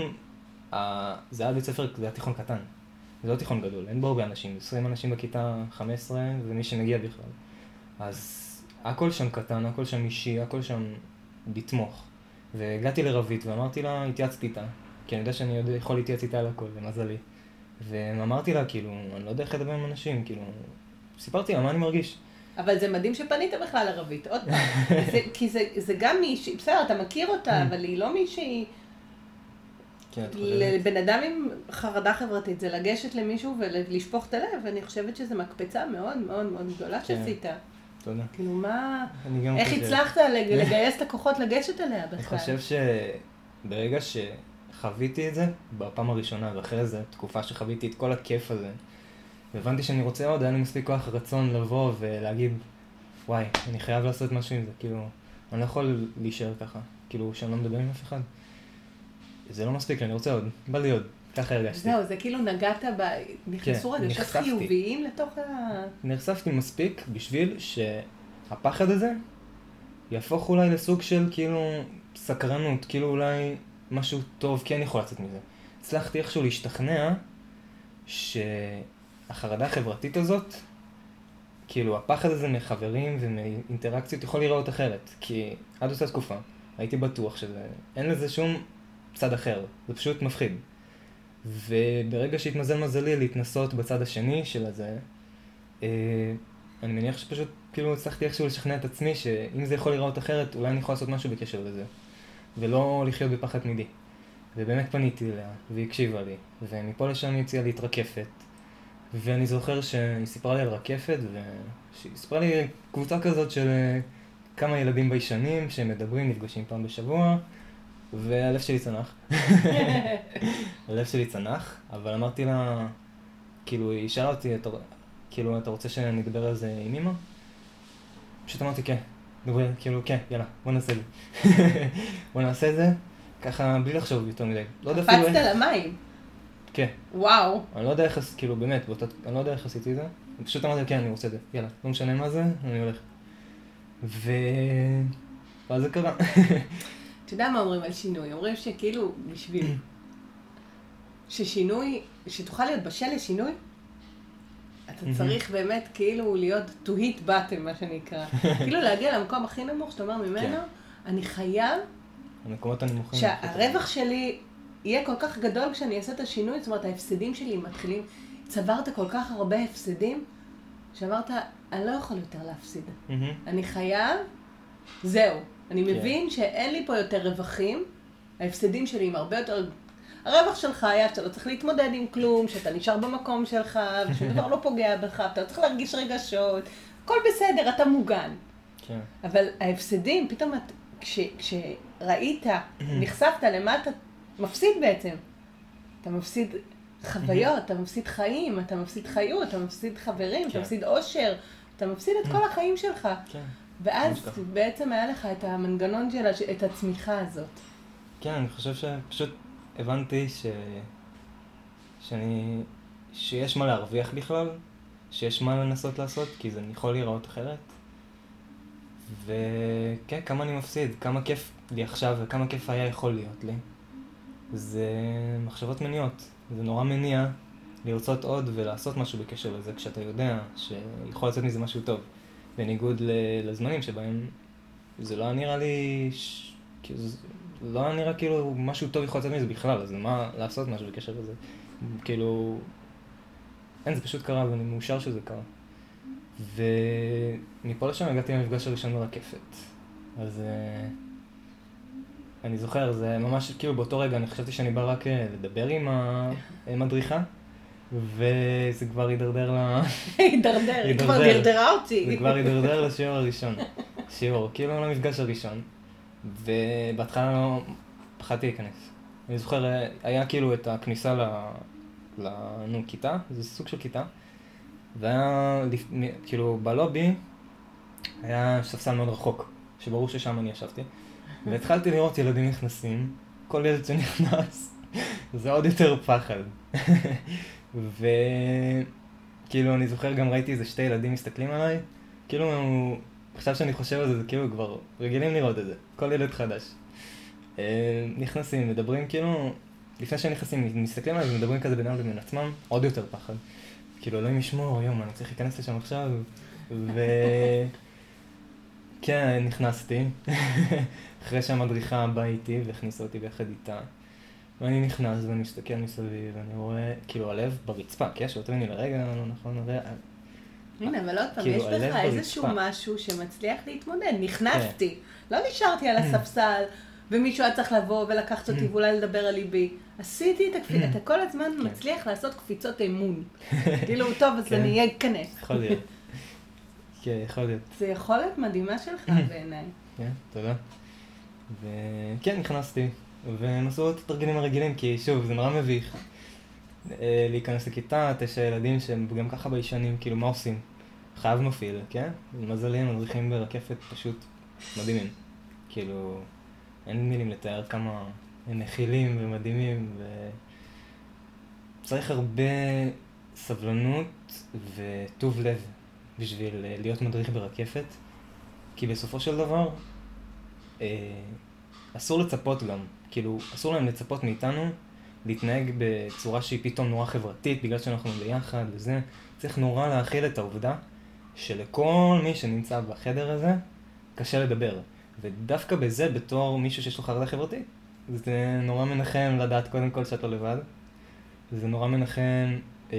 זה היה בית ספר, זה היה תיכון קטן. זה לא תיכון גדול, אין בו הרבה אנשים, 20 אנשים בכיתה 15 ומי שמגיע בכלל. אז הכל שם קטן, הכל שם אישי, הכל שם לתמוך. והגעתי לרבית ואמרתי לה, התייעצתי איתה, כי אני יודע שאני יודע, יכול להתייעץ איתה על הכל, למזלי. ואמרתי לה, כאילו, אני לא יודע איך לדבר עם אנשים, כאילו, סיפרתי לה מה אני מרגיש. אבל זה מדהים שפנית בכלל ערבית, עוד פעם. זה- כי זה- זה גם מישהי, בסדר, אתה מכיר אותה, אבל היא לא מישהי... כן, את חושבת? לבן אדם עם חרדה חברתית זה לגשת למישהו ולשפוך את הלב, ואני חושבת שזו מקפצה מאוד מאוד מאוד גדולה כן. שעשית. תודה. כאילו, מה... אני גם איך חושב- הצלחת לג- לגייס את הכוחות לגשת אליה בכלל? אני חושב שברגע שחוויתי את זה, בפעם הראשונה, ואחרי זה, תקופה שחוויתי את כל הכיף הזה, והבנתי שאני רוצה עוד, היה לי מספיק כוח רצון לבוא ולהגיד, וואי, אני חייב לעשות משהו עם זה, כאילו, אני לא יכול להישאר ככה, כאילו, שאני לא מדבר עם אף אחד. זה לא מספיק אני רוצה עוד, בא לי עוד, ככה הרגשתי. זהו, זה כאילו נגעת ב... נכנסו כן, רגשות. חיוביים לתוך ה... נחשפתי מספיק בשביל שהפחד הזה יהפוך אולי לסוג של כאילו סקרנות, כאילו אולי משהו טוב כן יכול לצאת מזה. הצלחתי איכשהו להשתכנע שהחרדה החברתית הזאת, כאילו הפחד הזה מחברים ומאינטראקציות יכול להיראות אחרת. כי עד אותה תקופה הייתי בטוח שזה, אין לזה שום צד אחר, זה פשוט מפחיד. וברגע שהתמזל מזלי להתנסות בצד השני של הזה, אה, אני מניח שפשוט כאילו הצלחתי איכשהו לשכנע את עצמי שאם זה יכול להיראות אחרת, אולי אני יכול לעשות משהו בקשר לזה. ולא לחיות בפחד תמידי. ובאמת פניתי אליה, והיא הקשיבה לי, ומפה לשם היא הציעה לי את רקפת. ואני זוכר שהיא סיפרה לי על רקפת, והיא סיפרה לי קבוצה כזאת של אה, כמה ילדים ביישנים שמדברים, נפגשים פעם בשבוע, והלב שלי צנח. הלב שלי צנח, אבל אמרתי לה, כאילו, היא שאלה אותי, אתה, כאילו, אתה רוצה שנדבר על זה עם אמא? פשוט אמרתי, כן. דברי, כאילו, כן, יאללה, בוא נעשה את זה. בוא נעשה את זה, ככה, בלי לחשוב יותר מדי. לא יודע אפילו קפצת איך... למים. כן. וואו. אני לא יודע איך, כאילו, באמת, באותה, אני לא יודע איך עשיתי את זה. פשוט אמרתי, כן, אני רוצה את זה. יאללה, לא משנה מה זה, אני הולך. ו... ואז זה קרה. אתה יודע מה אומרים על שינוי? אומרים שכאילו, בשביל ששינוי, שתוכל להיות בשל לשינוי, אתה. צריך באמת כאילו להיות to hit bottom, מה שנקרא. כאילו להגיע למקום הכי נמוך, שאתה אומר ממנו, כן. אני חייב המקומות הנמוכים. שהרווח שלי יהיה כל כך גדול כשאני אעשה את השינוי, זאת אומרת, ההפסדים שלי מתחילים, צברת כל כך הרבה הפסדים, שאמרת, אני לא יכול יותר להפסיד. אני חייב, זהו. אני כן. מבין שאין לי פה יותר רווחים, ההפסדים שלי הם הרבה יותר... הרווח שלך היה שאתה לא צריך להתמודד עם כלום, שאתה נשאר במקום שלך, ושום דבר לא פוגע בך, אתה לא צריך להרגיש רגשות, הכל בסדר, אתה מוגן. כן. אבל ההפסדים, פתאום את, כש, כשראית, נחשפת למה אתה מפסיד בעצם. אתה מפסיד חוויות, אתה מפסיד חיים, אתה מפסיד חיות, אתה מפסיד חברים, אתה כן. מפסיד אושר, אתה מפסיד את כל החיים שלך. כן. ואז. בעצם היה לך את המנגנון של, הש- את הצמיחה הזאת. כן, אני חושב שפשוט הבנתי ש... שאני... שיש מה להרוויח בכלל, שיש מה לנסות לעשות, כי זה יכול להיראות אחרת. וכן, כמה אני מפסיד, כמה כיף לי עכשיו וכמה כיף היה יכול להיות לי. זה מחשבות מניעות. זה נורא מניע לרצות עוד ולעשות משהו בקשר לזה, כשאתה יודע שיכול לצאת מזה משהו טוב. בניגוד לזמנים שבהם זה לא נראה לי, ש... כאילו, לא נראה כאילו משהו טוב יכול לצאת מזה בכלל, אז למה לעשות משהו בקשר לזה? כאילו, אין, זה פשוט קרה ואני מאושר שזה קרה. ומפה לשם הגעתי למפגש הראשון ברקפת. אז אה, אני זוכר, זה ממש כאילו באותו רגע, אני חשבתי שאני בא רק אה, לדבר עם המדריכה, וזה כבר הידרדר ל... הידרדר, היא כבר. דרדרה אותי. זה כבר הידרדר לשיעור הראשון. שיעור, כאילו למפגש הראשון. ובהתחלה לא פחדתי להיכנס. אני זוכר, היה כאילו את הכניסה ל... ל... נו, כיתה, זה סוג של כיתה. והיה, כאילו, בלובי היה ספסל מאוד רחוק, שברור ששם אני ישבתי. והתחלתי לראות ילדים נכנסים, כל ילד שנכנס, זה עוד יותר פחד. וכאילו, אני זוכר גם ראיתי איזה שתי ילדים מסתכלים עליי, כאילו, עכשיו שאני חושב על זה, זה כאילו כבר רגילים לראות את זה, כל ילד חדש. אה, נכנסים, מדברים כאילו, לפני שהם נכנסים, מסתכלים עליי ומדברים כזה בינם לבין עצמם, עוד יותר פחד. כאילו, אלוהים ישמור, יום, אני צריך להיכנס לשם עכשיו, ו... כן, נכנסתי, אחרי שהמדריכה באה איתי והכניסה אותי ביחד איתה. ואני נכנס ואני מסתכל מסביב, ואני רואה, כאילו, הלב ברצפה, כן? שאותו לי לרגע, לא נכון, הרי... הנה, אבל עוד פעם, כאילו, יש ברצפה. איזשהו משהו שמצליח להתמודד. נכנסתי, לא נשארתי על הספסל, ומישהו היה צריך לבוא ולקחת אותי ואולי לדבר על ליבי. עשיתי את הקפיצה, אתה כל הזמן כן. מצליח לעשות קפיצות אמון. כאילו, טוב, אז כן. אני אכנס. יכול להיות. כן, יכול להיות. זה יכולת מדהימה שלך בעיניי. כן, תודה. וכן, נכנסתי, והם עשו את התרגילים הרגילים, כי שוב, זה נורא מביך. אה, להיכנס לכיתה, תשע ילדים שהם גם ככה ביישנים, כאילו, מה עושים? חייב מפעיל, כן? למזלי, הם מדריכים ברקפת פשוט מדהימים. כאילו, אין מילים לתאר כמה הם מכילים ומדהימים, ו... צריך הרבה סבלנות וטוב לב בשביל אה, להיות מדריך ברקפת, כי בסופו של דבר, אה, אסור לצפות גם, כאילו, אסור להם לצפות מאיתנו להתנהג בצורה שהיא פתאום נורא חברתית, בגלל שאנחנו ביחד וזה. צריך נורא להכיל את העובדה שלכל מי שנמצא בחדר הזה, קשה לדבר. ודווקא בזה, בתור מישהו שיש לו חרדה חברתית, זה נורא מנחם לדעת קודם כל שאת לא לבד. זה נורא מנחם אה,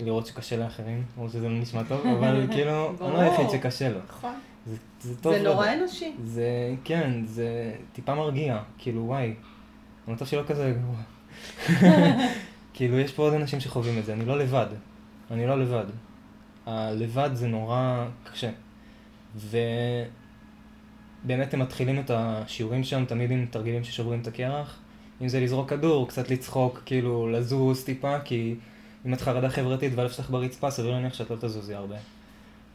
לראות שקשה לאחרים, או שזה לא נשמע טוב, אבל כאילו, אני. לא היחיד שקשה לו. נכון. זה, זה טוב. זה נורא לדעת. אנושי. זה, כן, זה טיפה מרגיע, כאילו וואי, המצב שלו כזה גרוע. כאילו יש פה עוד אנשים שחווים את זה, אני לא לבד, אני לא לבד. הלבד זה נורא קשה. ובאמת הם מתחילים את השיעורים שם תמיד עם תרגילים ששוברים את הקרח. אם זה לזרוק כדור, קצת לצחוק, כאילו לזוז טיפה, כי אם את חרדה חברתית והלב שלך ברצפה, סביר להניח שאת לא תזוזי הרבה.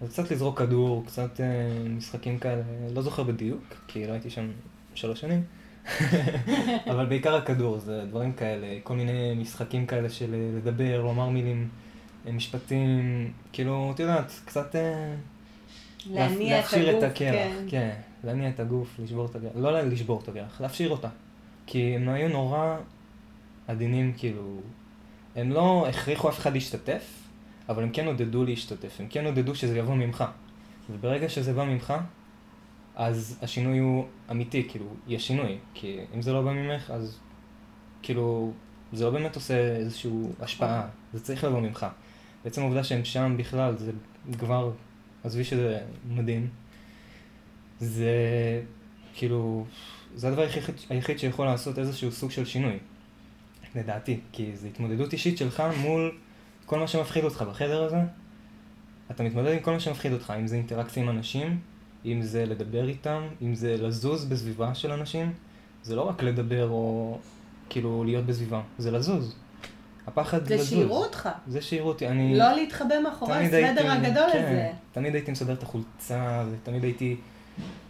אז קצת לזרוק כדור, קצת אה, משחקים כאלה, לא זוכר בדיוק, כי לא הייתי שם שלוש שנים. אבל בעיקר הכדור, זה דברים כאלה, כל מיני משחקים כאלה של אה, לדבר, לומר מילים, אה, משפטים, כאילו, את יודעת, קצת אה, להניע את הגוף, את הקרח, כן. כן, להניע את הגוף, לשבור את הקרח, לא לשבור את הקרח, להפשיר אותה. כי הם היו נורא עדינים, כאילו, הם לא הכריחו אף אחד להשתתף, אבל הם כן עודדו להשתתף, הם כן עודדו שזה יבוא ממך. וברגע שזה בא ממך, אז השינוי הוא אמיתי, כאילו, יש שינוי. כי אם זה לא בא ממך, אז כאילו, זה לא באמת עושה איזושהי השפעה, זה צריך לבוא ממך. בעצם העובדה שהם שם בכלל, זה כבר, עזבי שזה מדהים, זה כאילו, זה הדבר היחיד, היחיד שיכול לעשות איזשהו סוג של שינוי, לדעתי. כי זו התמודדות אישית שלך מול כל מה שמפחיד אותך בחדר הזה. אתה מתמודד עם כל מה שמפחיד אותך, אם זה אינטראקציה עם אנשים, אם זה לדבר איתם, אם זה לזוז בסביבה של אנשים. זה לא רק לדבר או כאילו להיות בסביבה, זה לזוז. הפחד זה לזוז. שיראו אותך. זה שיראו אותי. אני... לא להתחבא מאחורי הסוודר הגדול כן, הזה. תמיד הייתי מסדר את החולצה, ותמיד הייתי,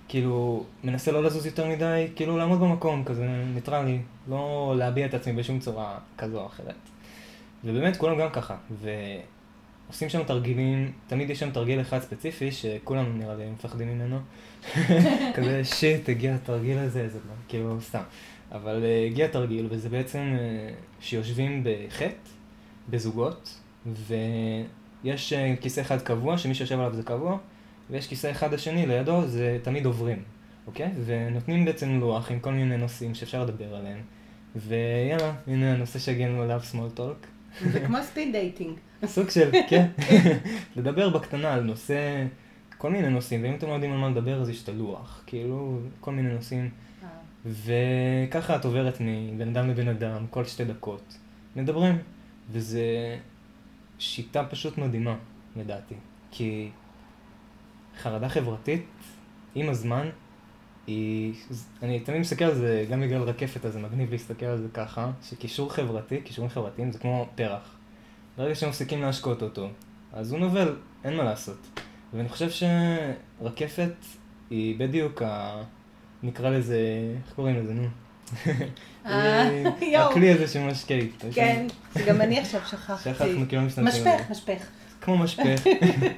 כאילו, מנסה לא לזוז יותר מדי, כאילו לעמוד במקום, כזה ניטרלי, לא להביע את עצמי בשום צורה כזו או אחרת. ובאמת, כולם גם ככה, ועושים שם תרגילים, תמיד יש שם תרגיל אחד ספציפי, שכולנו נראה לי מפחדים ממנו. כזה שיט, הגיע התרגיל הזה, זה לא, כאילו, סתם. אבל אה, הגיע תרגיל, וזה בעצם אה, שיושבים בחי"ת, בזוגות, ויש אה, כיסא אחד קבוע, שמי שיושב עליו זה קבוע, ויש כיסא אחד השני לידו, זה תמיד עוברים, אוקיי? ונותנים בעצם לוח עם כל מיני נושאים שאפשר לדבר עליהם. ויאללה, הנה הנושא שהגענו עליו, small talk. זה כמו speed dating. סוג של, כן. לדבר בקטנה על נושא, כל מיני נושאים, ואם אתם לא יודעים על מה לדבר אז יש את הלוח, כאילו, כל מיני נושאים. וככה את עוברת מבן אדם לבן אדם, כל שתי דקות. מדברים. וזה שיטה פשוט מדהימה, לדעתי. כי חרדה חברתית, עם הזמן, היא... אני תמיד מסתכל על זה, גם בגלל רקפת, אז זה מגניב להסתכל על זה ככה, שקישור חברתי, קישורים חברתיים זה כמו פרח. ברגע שמפסיקים להשקות אותו, אז הוא נובל, אין מה לעשות. ואני חושב שרקפת היא בדיוק ה... נקרא לזה, איך קוראים לזה, נו? אה. הכלי הזה שמשקה. יש כן, גם אני עכשיו שכחתי. שכחנו, כאילו על משפך. משפך. כמו משפך.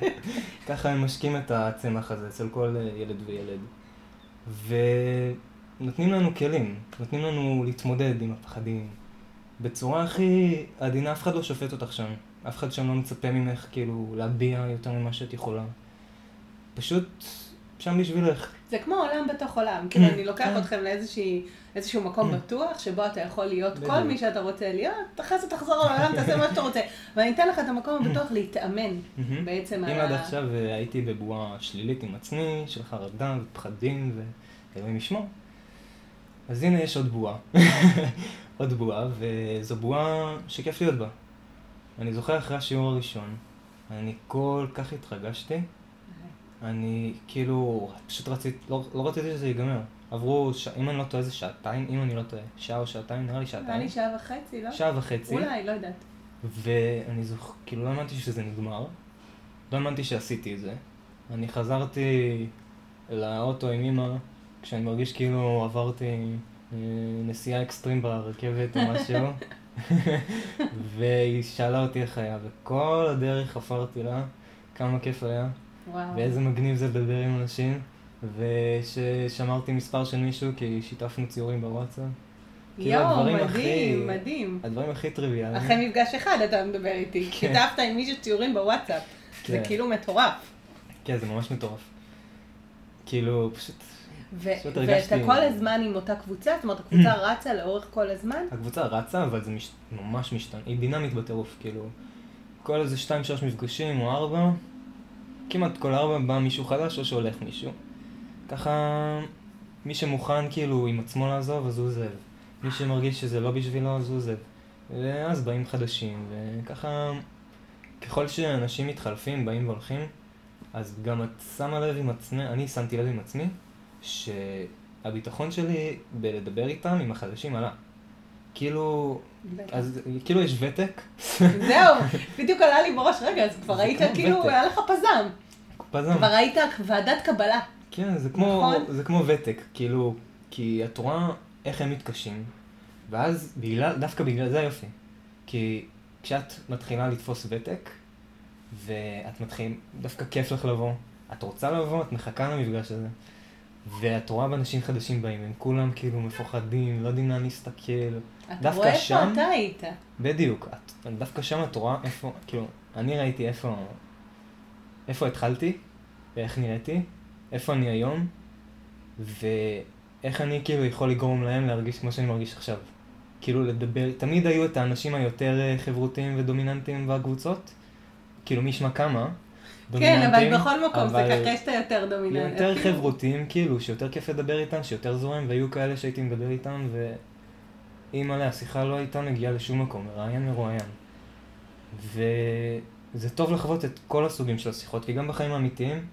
ככה הם משקים את הצמח הזה אצל כל אה, ילד וילד. ונותנים לנו כלים, נותנים לנו להתמודד עם הפחדים. בצורה הכי עדינה, אף אחד לא שופט אותך שם. אף אחד שם לא מצפה ממך כאילו להביע יותר ממה שאת יכולה. פשוט שם בשבילך. זה כמו עולם בתוך עולם, כאילו Mm, אני לוקח כן. אתכם לאיזושהי- איזשהו מקום בטוח, שבו אתה יכול להיות כל. מי שאתה רוצה להיות, אחרי זה תחזור לעולם, תעשה מה שאתה רוצה. ואני אתן לך את המקום הבטוח להתאמן. בעצם אם על עד ה... עכשיו אה, הייתי בבועה שלילית עם עצמי, של חרדה ופחדים ואלוהים ישמור, אז הנה יש עוד בועה. עוד בועה, וזו בועה שכיף להיות בה. אני זוכר אחרי השיעור הראשון, אני כל כך התרגשתי, אני כאילו, פשוט רציתי, לא, לא רציתי שזה ייגמר. עברו, ש... אם אני לא טועה זה שעתיים, אם אני לא טועה, שעה או שעתיים, נראה לי שעתיים. לי שעה וחצי, לא? שעה וחצי. אולי, לא יודעת. ואני זוכר, כאילו לא האמנתי שזה נגמר, לא האמנתי שעשיתי את זה. אני חזרתי לאוטו עם אמא, כשאני מרגיש כאילו עברתי אה, נסיעה אקסטרים ברכבת או משהו, והיא שאלה אותי איך היה, וכל הדרך חפרתי לה כמה כיף היה, וואו. ואיזה מגניב זה לדבר עם אנשים, וששמרתי מספר של מישהו כי שיתפנו ציורים בוואטסאפ. כאילו, יואו, מדהים, הכי- מדהים. הדברים הכי טריוויאליים. אחרי מפגש אחד אתה מדבר איתי, כן. שיתפת עם מישהו ציורים בוואטסאפ. זה כן. כאילו מטורף. כן, זה ממש מטורף. כאילו, פשוט... ו- פשוט ואתה הרגשתי- כל הזמן עם אותה קבוצה? זאת אומרת, הקבוצה רצה לאורך כל הזמן? הקבוצה רצה, אבל זה מש... ממש משתנה. היא דינמית בטירוף, כאילו... כל איזה שתיים שלוש מפגשים או ארבע, כמעט כל ארבע בא מישהו חדש או שהולך מישהו. ככה, מי שמוכן כאילו עם עצמו לעזוב, אז הוא עוזב. מי שמרגיש שזה לא בשבילו, אז הוא עוזב. ואז באים חדשים, וככה, ככל שאנשים מתחלפים, באים והולכים, אז גם את שמה לב עם עצמי, אני שמתי לב עם עצמי, שהביטחון שלי בלדבר איתם, עם החדשים, עלה. כאילו. אז כאילו יש ותק, זהו, בדיוק עלה לי בראש, רגע, אז כבר היית כאילו. היה לך פזם. פזם. כבר היית ועדת קבלה. כן, זה כמו, נכון. זה כמו ותק, כאילו, כי את רואה איך הם מתקשים, ואז בגלל, דווקא בגלל זה היופי. כי כשאת מתחילה לתפוס ותק, ואת מתחילה, דווקא כיף לך לבוא, את רוצה לבוא, את מחכה למפגש הזה, ואת רואה באנשים חדשים באים, הם כולם כאילו מפוחדים, לא יודעים לאן להסתכל, אתה דווקא רואה איפה שם- אתה היית. בדיוק, את, דווקא שם את רואה איפה, כאילו, אני ראיתי איפה, איפה התחלתי, ואיך נראיתי, איפה אני היום, ואיך אני כאילו יכול לגרום להם להרגיש כמו שאני מרגיש עכשיו. כאילו לדבר, תמיד היו את האנשים היותר אה, חברותיים ודומיננטיים בקבוצות, כאילו מי ישמע כמה, כן, אבל דומיננטיים, בכל מקום זה אבל ככה שאתה יותר דומיננטי. יותר אפילו. חברותיים, כאילו, שיותר כיף לדבר איתם, שיותר זורם, והיו כאלה שהייתי מדבר איתם, ואימא'לה, השיחה לא הייתה מגיעה לשום מקום, מראיין מרואיין. וזה טוב לחוות את כל הסוגים של השיחות, כי גם בחיים האמיתיים,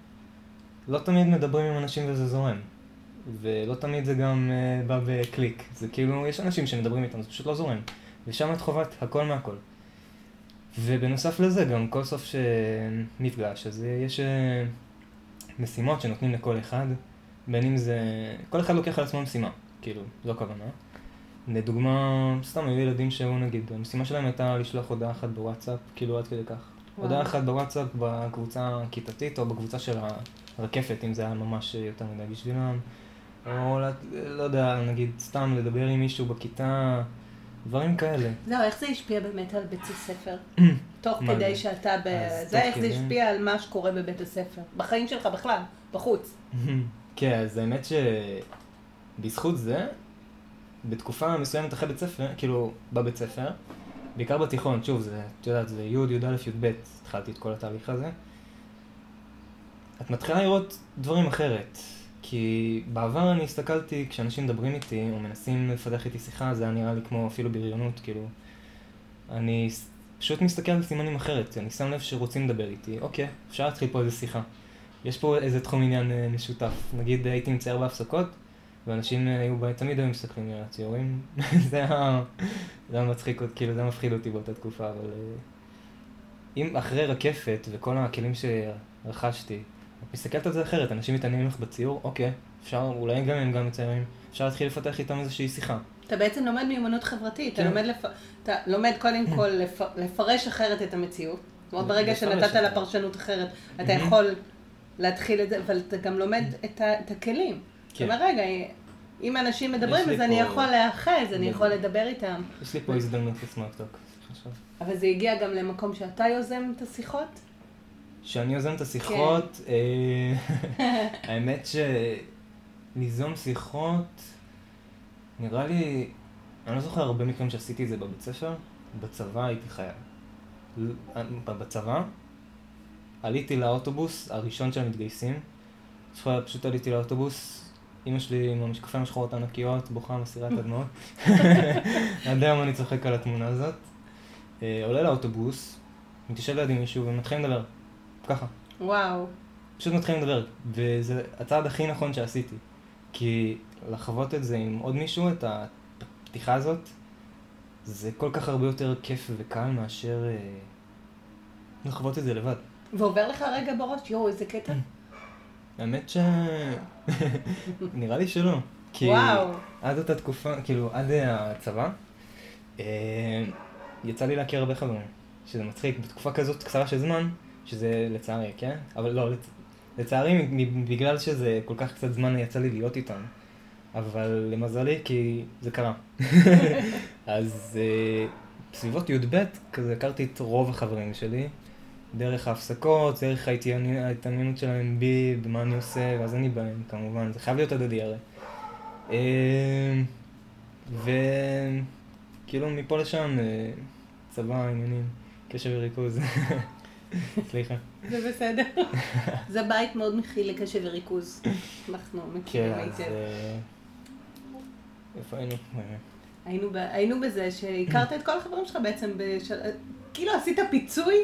לא תמיד מדברים עם אנשים וזה זורם. ולא תמיד זה גם uh, בא בקליק. זה כאילו, יש אנשים שמדברים איתם, זה פשוט לא זורם. ושם את חובת הכל מהכל. ובנוסף לזה, גם כל סוף שמפגש, אז יש אה, משימות שנותנים לכל אחד, בין אם זה... כל אחד לוקח על עצמו משימה, כאילו, זו הכוונה. לדוגמה, סתם היו ילדים שהיו נגיד, המשימה שלהם הייתה לשלוח הודעה אחת בוואטסאפ, כאילו עד כדי כך. וואו. הודעה אחת בוואטסאפ בקבוצה הכיתתית או בקבוצה של הרקפת, אם זה היה ממש יותר מדי בשבילם. או לא, לא יודע, נגיד סתם לדבר עם מישהו בכיתה, דברים כאלה. זהו, איך זה השפיע באמת על בית הספר? תוך כדי? שאתה ב... זה איך זה השפיע על מה שקורה בבית הספר. בחיים שלך בכלל, בחוץ. כן, אז האמת שבזכות זה, בתקופה מסוימת אחרי בית ספר, כאילו, בבית ספר, בעיקר בתיכון, שוב, זה, את יודעת, זה י', י"א, י"ב, התחלתי את כל התהליך הזה. את מתחילה לראות דברים אחרת. כי בעבר אני הסתכלתי, כשאנשים מדברים איתי, או מנסים לפתח איתי שיחה, זה היה נראה לי כמו אפילו בריונות, כאילו. אני פשוט מסתכל על סימנים אחרת, אני שם לב שרוצים לדבר איתי, אוקיי, אפשר להתחיל פה איזה שיחה. יש פה איזה תחום עניין אה, משותף. נגיד הייתי מצייר בהפסקות, ואנשים אה, היו, תמיד היו מסתכלים לי על הציורים. זה היה, זה היה מצחיק, כאילו זה היה מפחיד אותי באותה תקופה, אבל... אה, אם אחרי רקפת וכל הכלים שרכשתי, מסתכלת על זה אחרת, אנשים מתעניינים לך בציור, אוקיי, אפשר, אולי גם הם גם מציירים, אפשר להתחיל לפתח איתם איזושהי שיחה. אתה בעצם לומד מיומנות חברתית, אתה כן. לומד, לפ... אתה לומד קודם כל לפ... לפרש אחרת את המציאות. זאת אומרת, ברגע שנתת לה. פרשנות אחרת, אתה. יכול להתחיל את זה, אבל אתה גם לומד את, ה... את הכלים. זאת כן. אומרת, רגע, אם אנשים מדברים, אז אני פה- יכול להיאחז, אני. יכול לדבר איתם. יש לי פה הזדמנות לסמארטוק. אבל זה הגיע גם למקום שאתה יוזם את השיחות? שאני יוזם את השיחות, אה, האמת שליזום שיחות, נראה לי, אני לא זוכר הרבה מקרים שעשיתי את זה בבית ספר, בצבא הייתי חייל. ל- בצבא, עליתי לאוטובוס הראשון של המתגייסים, פשוט עליתי לאוטובוס, אמא שלי עם המשקפיים השחורות הענקיות, בוכה, מסירה את הדמעות. עד היום אני צוחק על התמונה הזאת. אה, עולה לאוטובוס, מתיישב לידי מישהו ומתחילים לדבר. ככה. וואו. פשוט מתחילים לדבר. וזה הצעד הכי נכון שעשיתי. כי לחוות את זה עם עוד מישהו, את הפתיחה הזאת, זה כל כך הרבה יותר כיף וקל מאשר אה, לחוות את זה לבד. ועובר לך רגע בראש, יואו, איזה קטע. האמת ש... נראה לי שלא. כי וואו. עד אותה תקופה, כאילו, עד הצבא, אה, יצא לי להכיר הרבה חברים. שזה מצחיק, בתקופה כזאת קצרה של זמן, שזה לצערי, כן? אבל לא, לצ... לצערי, בגלל שזה כל כך קצת זמן יצא לי להיות איתם. אבל למזלי, כי זה קרה. אז אה, בסביבות י"ב, כזה הכרתי את רוב החברים שלי, דרך ההפסקות, דרך ההתעניינות שלהם בי, במה אני עושה, ואז אני בהם, כמובן, זה חייב להיות הדדי הרי. אה, וכאילו מפה לשם, אה, צבא, עניינים. קשב וריכוז. סליחה. זה בסדר. זה בית מאוד מכיל לקשב וריכוז. אנחנו מכירים כן, אז... היטב. אה, איפה היינו? אה, היינו, ב, היינו בזה שהכרת את כל החברים שלך בעצם, בשל... כאילו עשית פיצוי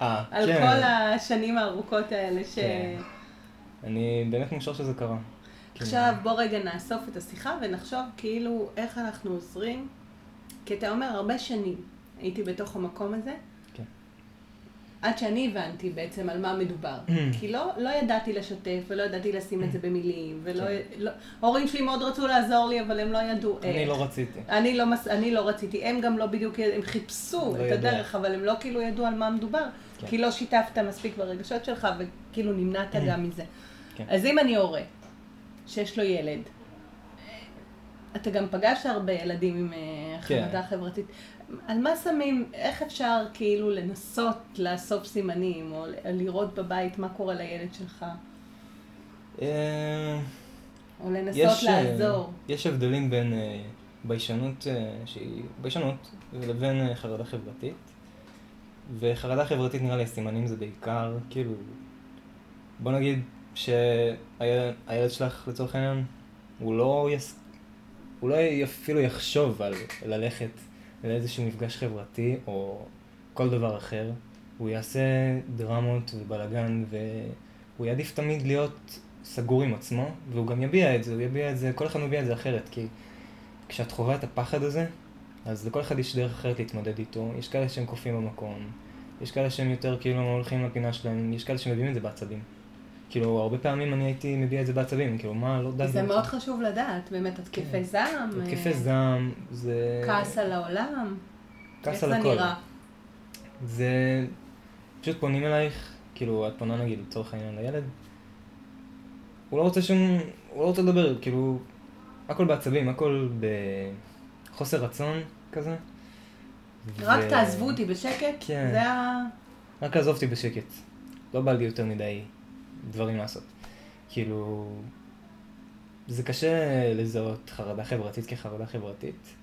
אה, על כן. כל השנים הארוכות האלה ש... כן. אני באמת מאושר שזה קרה. עכשיו בוא רגע נאסוף את השיחה ונחשוב כאילו איך אנחנו עוזרים, כי אתה אומר הרבה שנים הייתי בתוך המקום הזה, כן. עד שאני הבנתי בעצם על מה מדובר. כי לא, לא ידעתי לשתף ולא ידעתי לשים את זה במילים, ולא... כן. לא, ההורים שלי מאוד רצו לעזור לי, אבל הם לא ידעו איך. אני לא רציתי. אני לא, מס... אני לא רציתי, הם גם לא בדיוק, הם חיפשו לא את ידעו. הדרך, אבל הם לא כאילו ידעו על מה מדובר, כן. כי לא שיתפת מספיק ברגשות שלך, וכאילו נמנעת גם מזה. כן. אז אם אני הורה, שיש לו ילד, אתה גם פגשת הרבה ילדים עם אה, כן. חברתית, על מה שמים, איך אפשר כאילו לנסות לאסוף סימנים, או לראות בבית מה קורה לילד שלך, אה, או לנסות יש, אה, לעזור? יש הבדלים בין אה, ביישנות שהיא ביישנות לבין חרדה חברתית. וחרדה חברתית נראה לי הסימנים זה בעיקר, כאילו, בוא נגיד שהילד שלך לצורך העניין, הוא לא, יס... הוא לא אפילו יחשוב על ללכת לאיזשהו מפגש חברתי או כל דבר אחר. הוא יעשה דרמות ובלאגן והוא יעדיף תמיד להיות סגור עם עצמו והוא גם יביע את זה, הוא יביע את זה, כל אחד מביע את זה אחרת כי כשאת חווה את הפחד הזה, אז לכל אחד יש דרך אחרת להתמודד איתו. יש כאלה שהם קופאים במקום, יש כאלה שהם יותר כאילו הולכים לפינה שלהם, יש כאלה שמביעים את זה בעצבים. כאילו, הרבה פעמים אני הייתי מביע את זה בעצבים, כאילו, מה, לא יודע... זה מאוד חשוב לדעת, באמת, התקפי כן. זעם, התקפי אה, זעם, זה... כעס על העולם, כעס איך על זה הכל. נראה? זה... פשוט פונים אלייך, כאילו, את פונה נגיד לצורך העניין לילד, הוא לא רוצה שום... הוא לא רוצה לדבר, כאילו, הכל בעצבים, הכל בחוסר רצון כזה. רק ו- תעזבו אותי בשקט, כן. זה ה... רק עזוב אותי בשקט. לא בא לי יותר מדי דברים לעשות. כאילו, זה קשה לזהות חרדה חברתית כחרדה חברתית,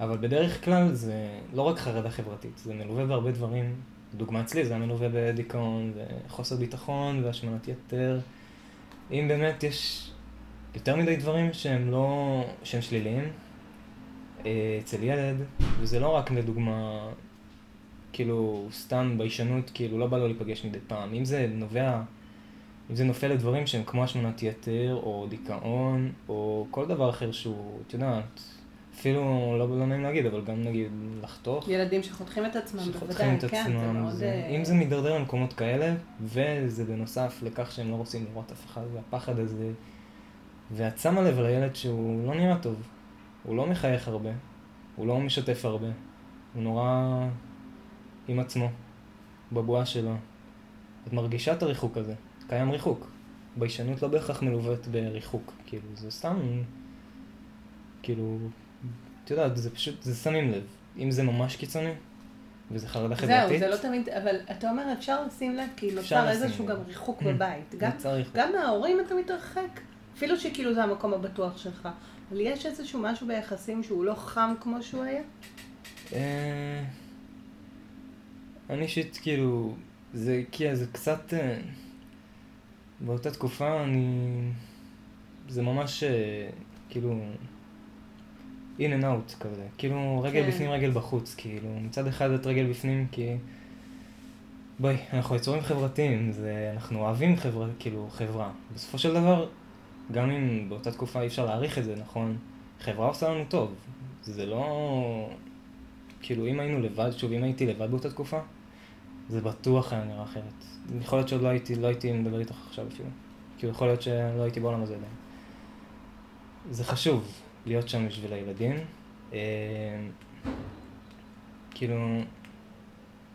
אבל בדרך כלל זה לא רק חרדה חברתית, זה מלווה בהרבה דברים. דוגמה אצלי, זה היה מלווה בדיכאון וחוסר ביטחון והשמנת יתר. אם באמת יש יותר מדי דברים שהם לא, שהם שליליים אה, אצל ילד, וזה לא רק לדוגמה כאילו, סתם ביישנות, כאילו, לא בא לו להיפגש מדי פעם. אם זה נובע, אם זה נופל לדברים שהם כמו השמנת יתר, או דיכאון, או כל דבר אחר שהוא, את יודעת, אפילו, לא, לא נעים להגיד, אבל גם נגיד לחתוך, ילדים שחותכים את עצמם, שחותכים בוודאי, את כן, זה עצמם. מאוד... זה, אה, אם זה מידרדר למקומות כאלה, וזה בנוסף לכך שהם לא רוצים לראות אף אחד, והפחד הזה, ואת שמה לב לילד שהוא לא נראה טוב, הוא לא מחייך הרבה, הוא לא משתף הרבה, הוא נורא עם עצמו, בבועה שלו. את מרגישה את הריחוק הזה, קיים ריחוק. ביישנות לא בהכרח מלוות בריחוק, כאילו, זה סתם, כאילו, את יודעת, זה פשוט, זה שמים לב. אם זה ממש קיצוני, וזה חרדה חברתית, זהו, זה לא תמיד, אבל אתה אומר, אפשר לשים לב, כי אפשר נוצר איזשהו. גם ריחוק בבית. גם-. גם מההורים אתה מתרחק, אפילו שכאילו זה המקום הבטוח שלך. אבל יש איזשהו משהו ביחסים שהוא לא חם כמו שהוא היה? אה, אני אישית, כאילו, זה, זה קצת, אה, באותה תקופה אני, זה ממש, אה, כאילו, in and out כזה, כאילו, רגל כן. בפנים, רגל בחוץ, כאילו, מצד אחד את רגל בפנים, כי, בואי, אנחנו יצורים חברתיים, זה, אנחנו אוהבים חברה, כאילו, חברה. בסופו של דבר, גם אם באותה תקופה אי אפשר להעריך את זה, נכון? חברה עושה לנו טוב. זה לא... כאילו, אם היינו לבד, שוב, אם הייתי לבד באותה תקופה, זה בטוח היה נראה אחרת. יכול להיות שעוד לא הייתי, לא הייתי מדבר איתך עכשיו אפילו. כאילו, יכול להיות שלא הייתי בעולם הזה עדיין. זה חשוב להיות שם בשביל הילדים. אה, כאילו,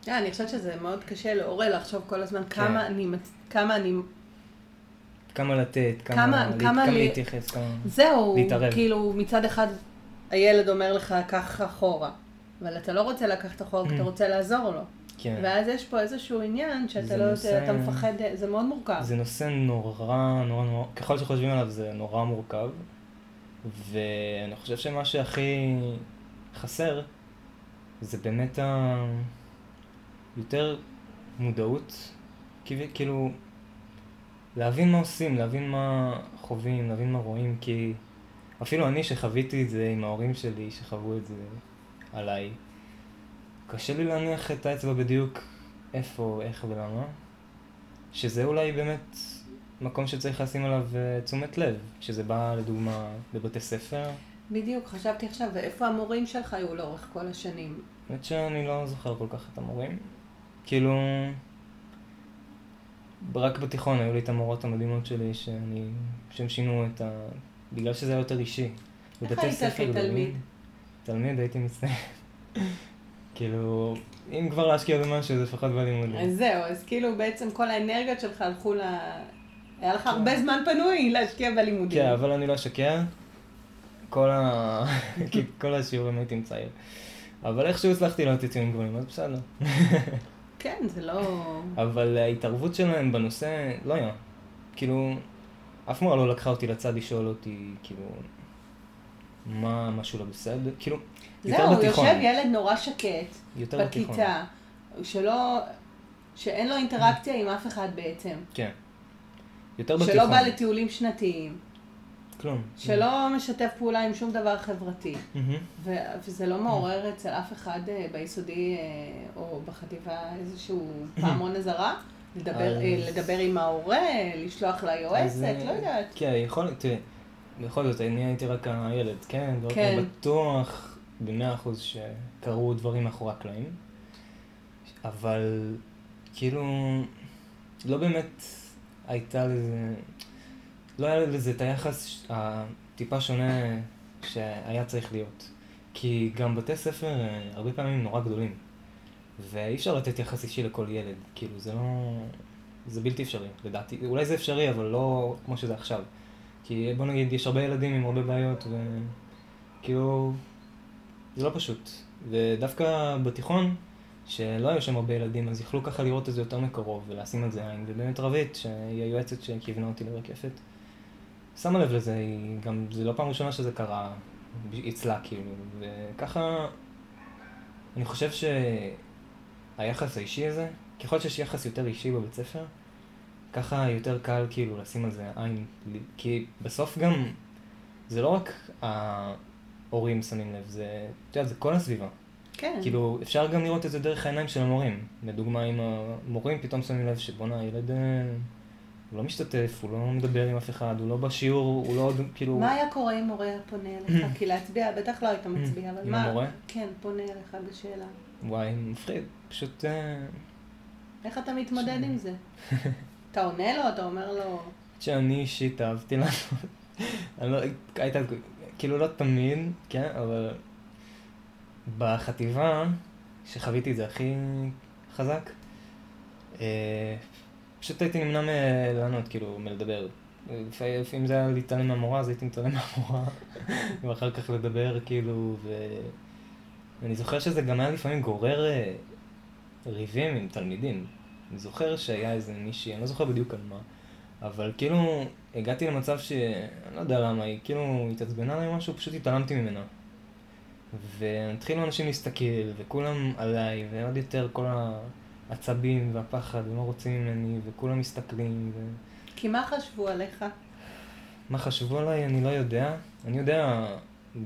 אה, אני חושבת שזה מאוד קשה להורה לחשוב כל הזמן כן. כמה אני, מצ- כמה אני, כמה לתת, כמה, כמה- להת- כמה כמה לי- להתייחס, כמה... זהו, להתערב. כאילו מצד אחד הילד אומר לך, קח אחורה, אבל אתה לא רוצה לקחת אחורה, כי אתה Mm. רוצה לעזור לו. כן. ואז יש פה איזשהו עניין שאתה לא נושא- יודע, אתה מפחד, זה מאוד מורכב. זה נושא נורא, נורא, נורא, ככל שחושבים עליו זה נורא מורכב, ואני חושב שמה שהכי חסר זה באמת ה... יותר מודעות, כאילו, להבין מה עושים, להבין מה חווים, להבין מה רואים, כי אפילו אני שחוויתי את זה עם ההורים שלי, שחוו את זה עליי, קשה לי להניח את האצבע בדיוק איפה, איך ולמה, שזה אולי באמת מקום שצריך לשים עליו אה, תשומת לב, כשזה בא לדוגמה בבתי ספר. בדיוק, חשבתי עכשיו, ואיפה המורים שלך היו לאורך כל השנים? האמת שאני לא זוכר כל כך את המורים. כאילו, רק בתיכון היו לי את המורות המדהימות שלי, שאני, שהם שינו את ה... בגלל שזה היה יותר אישי. איך היית כתלמיד? תלמיד הייתי מצטער. כאילו, אם כבר להשקיע במשהו, זה לפחות בלימודים. אז זהו, אז כאילו בעצם כל האנרגיות שלך הלכו ל... היה לך הרבה זמן פנוי להשקיע בלימודים. כן, אבל אני לא אשקר. כל ה... כל השיעורים הייתי עם צעיר. אבל איכשהו הצלחתי להוציא ציונים גבוהים, אז בסדר. כן, זה לא... אבל ההתערבות שלהם בנושא לא היה. כאילו, אף מורה לא לקחה אותי לצד לשאול אותי, כאילו, מה משהו לא בסדר, כאילו, זהו, בתיכון. זהו, יושב ילד נורא שקט, יותר בכיתה, שלא, שאין לו אינטראקציה עם אף אחד בעצם. כן. יותר בתיכון. שלא בא לטיולים שנתיים. כלום. שלא משתף פעולה עם שום דבר חברתי. ו- וזה לא מעורר אצל אף אחד אה, ביסודי אה, או בחטיבה איזשהו פעמון אזהרה? לדבר, אה, לדבר עם ההורה, לשלוח ליועצת, לא יודעת. כן, יכול, תראה, בכל זאת, אני הייתי רק הילד, כן? לא כן. בטוח במאה אחוז שקרו דברים מאחורי הקלעים, אבל כאילו, לא באמת הייתה לזה... לא היה לזה את היחס הטיפה שונה שהיה צריך להיות. כי גם בתי ספר אה, הרבה פעמים נורא גדולים. ואי אפשר לתת יחס אישי לכל ילד. כאילו, זה לא... זה בלתי אפשרי, לדעתי. אולי זה אפשרי, אבל לא כמו שזה עכשיו. כי בוא נגיד, יש הרבה ילדים עם הרבה בעיות, וכאילו, זה לא פשוט. ודווקא בתיכון, שלא היו שם הרבה ילדים, אז יכלו ככה לראות את זה יותר מקרוב ולשים על זה עין. ובאמת רבית, שהיא היועצת שכיוונה אותי לרקפת, שמה לב לזה, היא גם, זה לא פעם ראשונה שזה קרה אצלה, כאילו, וככה, אני חושב שהיחס האישי הזה, ככל שיש יחס יותר אישי בבית ספר, ככה יותר קל כאילו לשים על זה עין, כי בסוף גם, זה לא רק ההורים שמים לב, זה, את יודעת, זה כל הסביבה. כן. כאילו, אפשר גם לראות את זה דרך העיניים של המורים. לדוגמה, אם המורים פתאום שמים לב שבואנה, הילד... אה, הוא לא משתתף, הוא לא מדבר עם אף אחד, הוא לא בשיעור, הוא לא עוד, כאילו... מה היה קורה אם מורה היה פונה אליך? כי להצביע, בטח לא היית מצביע, אבל מה... עם המורה? כן, פונה אליך בשאלה. וואי, מפחיד, פשוט... אה, איך אתה מתמודד עם זה? אתה עונה לו, אתה אומר לו... שאני אישית אהבתי לענות. אני לא... הייתה... כאילו לא תמיד, כן, אבל... בחטיבה, שחוויתי את זה הכי חזק, אה, פשוט הייתי נמנע מלענות, כאילו, מלדבר. לפעמים זה היה להתעלם מהמורה, אז הייתי מתעלם מהמורה, ואחר כך לדבר, כאילו, ו... ואני זוכר שזה גם היה לפעמים גורר אה, ריבים עם תלמידים. אני זוכר שהיה איזה מישהי, אני לא זוכר בדיוק על מה, אבל כאילו, הגעתי למצב ש... אני לא יודע למה, היא כאילו התעצבנה עליי משהו, פשוט התעלמתי ממנה. והתחילו אנשים להסתכל, וכולם עליי, ועוד יותר כל. העצבים והפחד, ומה רוצים ממני, וכולם מסתכלים. ו... כי מה חשבו עליך? מה חשבו עליי, אני לא יודע. אני יודע,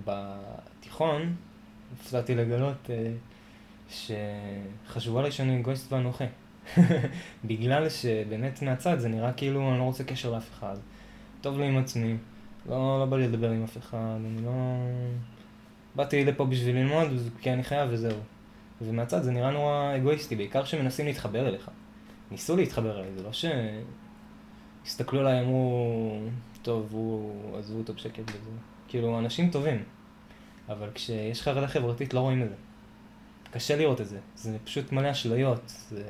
בתיכון, הפסדתי לגלות אה, שחשבו עליי שאני אגויסט ואנוכי. בגלל שבאמת מהצד זה נראה כאילו אני לא רוצה קשר לאף אחד. טוב לי עם עצמי, לא, לא בא לי לדבר עם אף אחד, אני לא... באתי לפה בשביל ללמוד כי אני חייב וזהו. ומהצד זה נראה נורא אגואיסטי, בעיקר שמנסים להתחבר אליך. ניסו להתחבר אליי, זה לא שהסתכלו עליי, אמרו, טוב, הוא, עזבו אותו בשקט וזה. כאילו, אנשים טובים. אבל כשיש חרדה חברתית לא רואים את זה. קשה לראות את זה. זה פשוט מלא אשליות. זה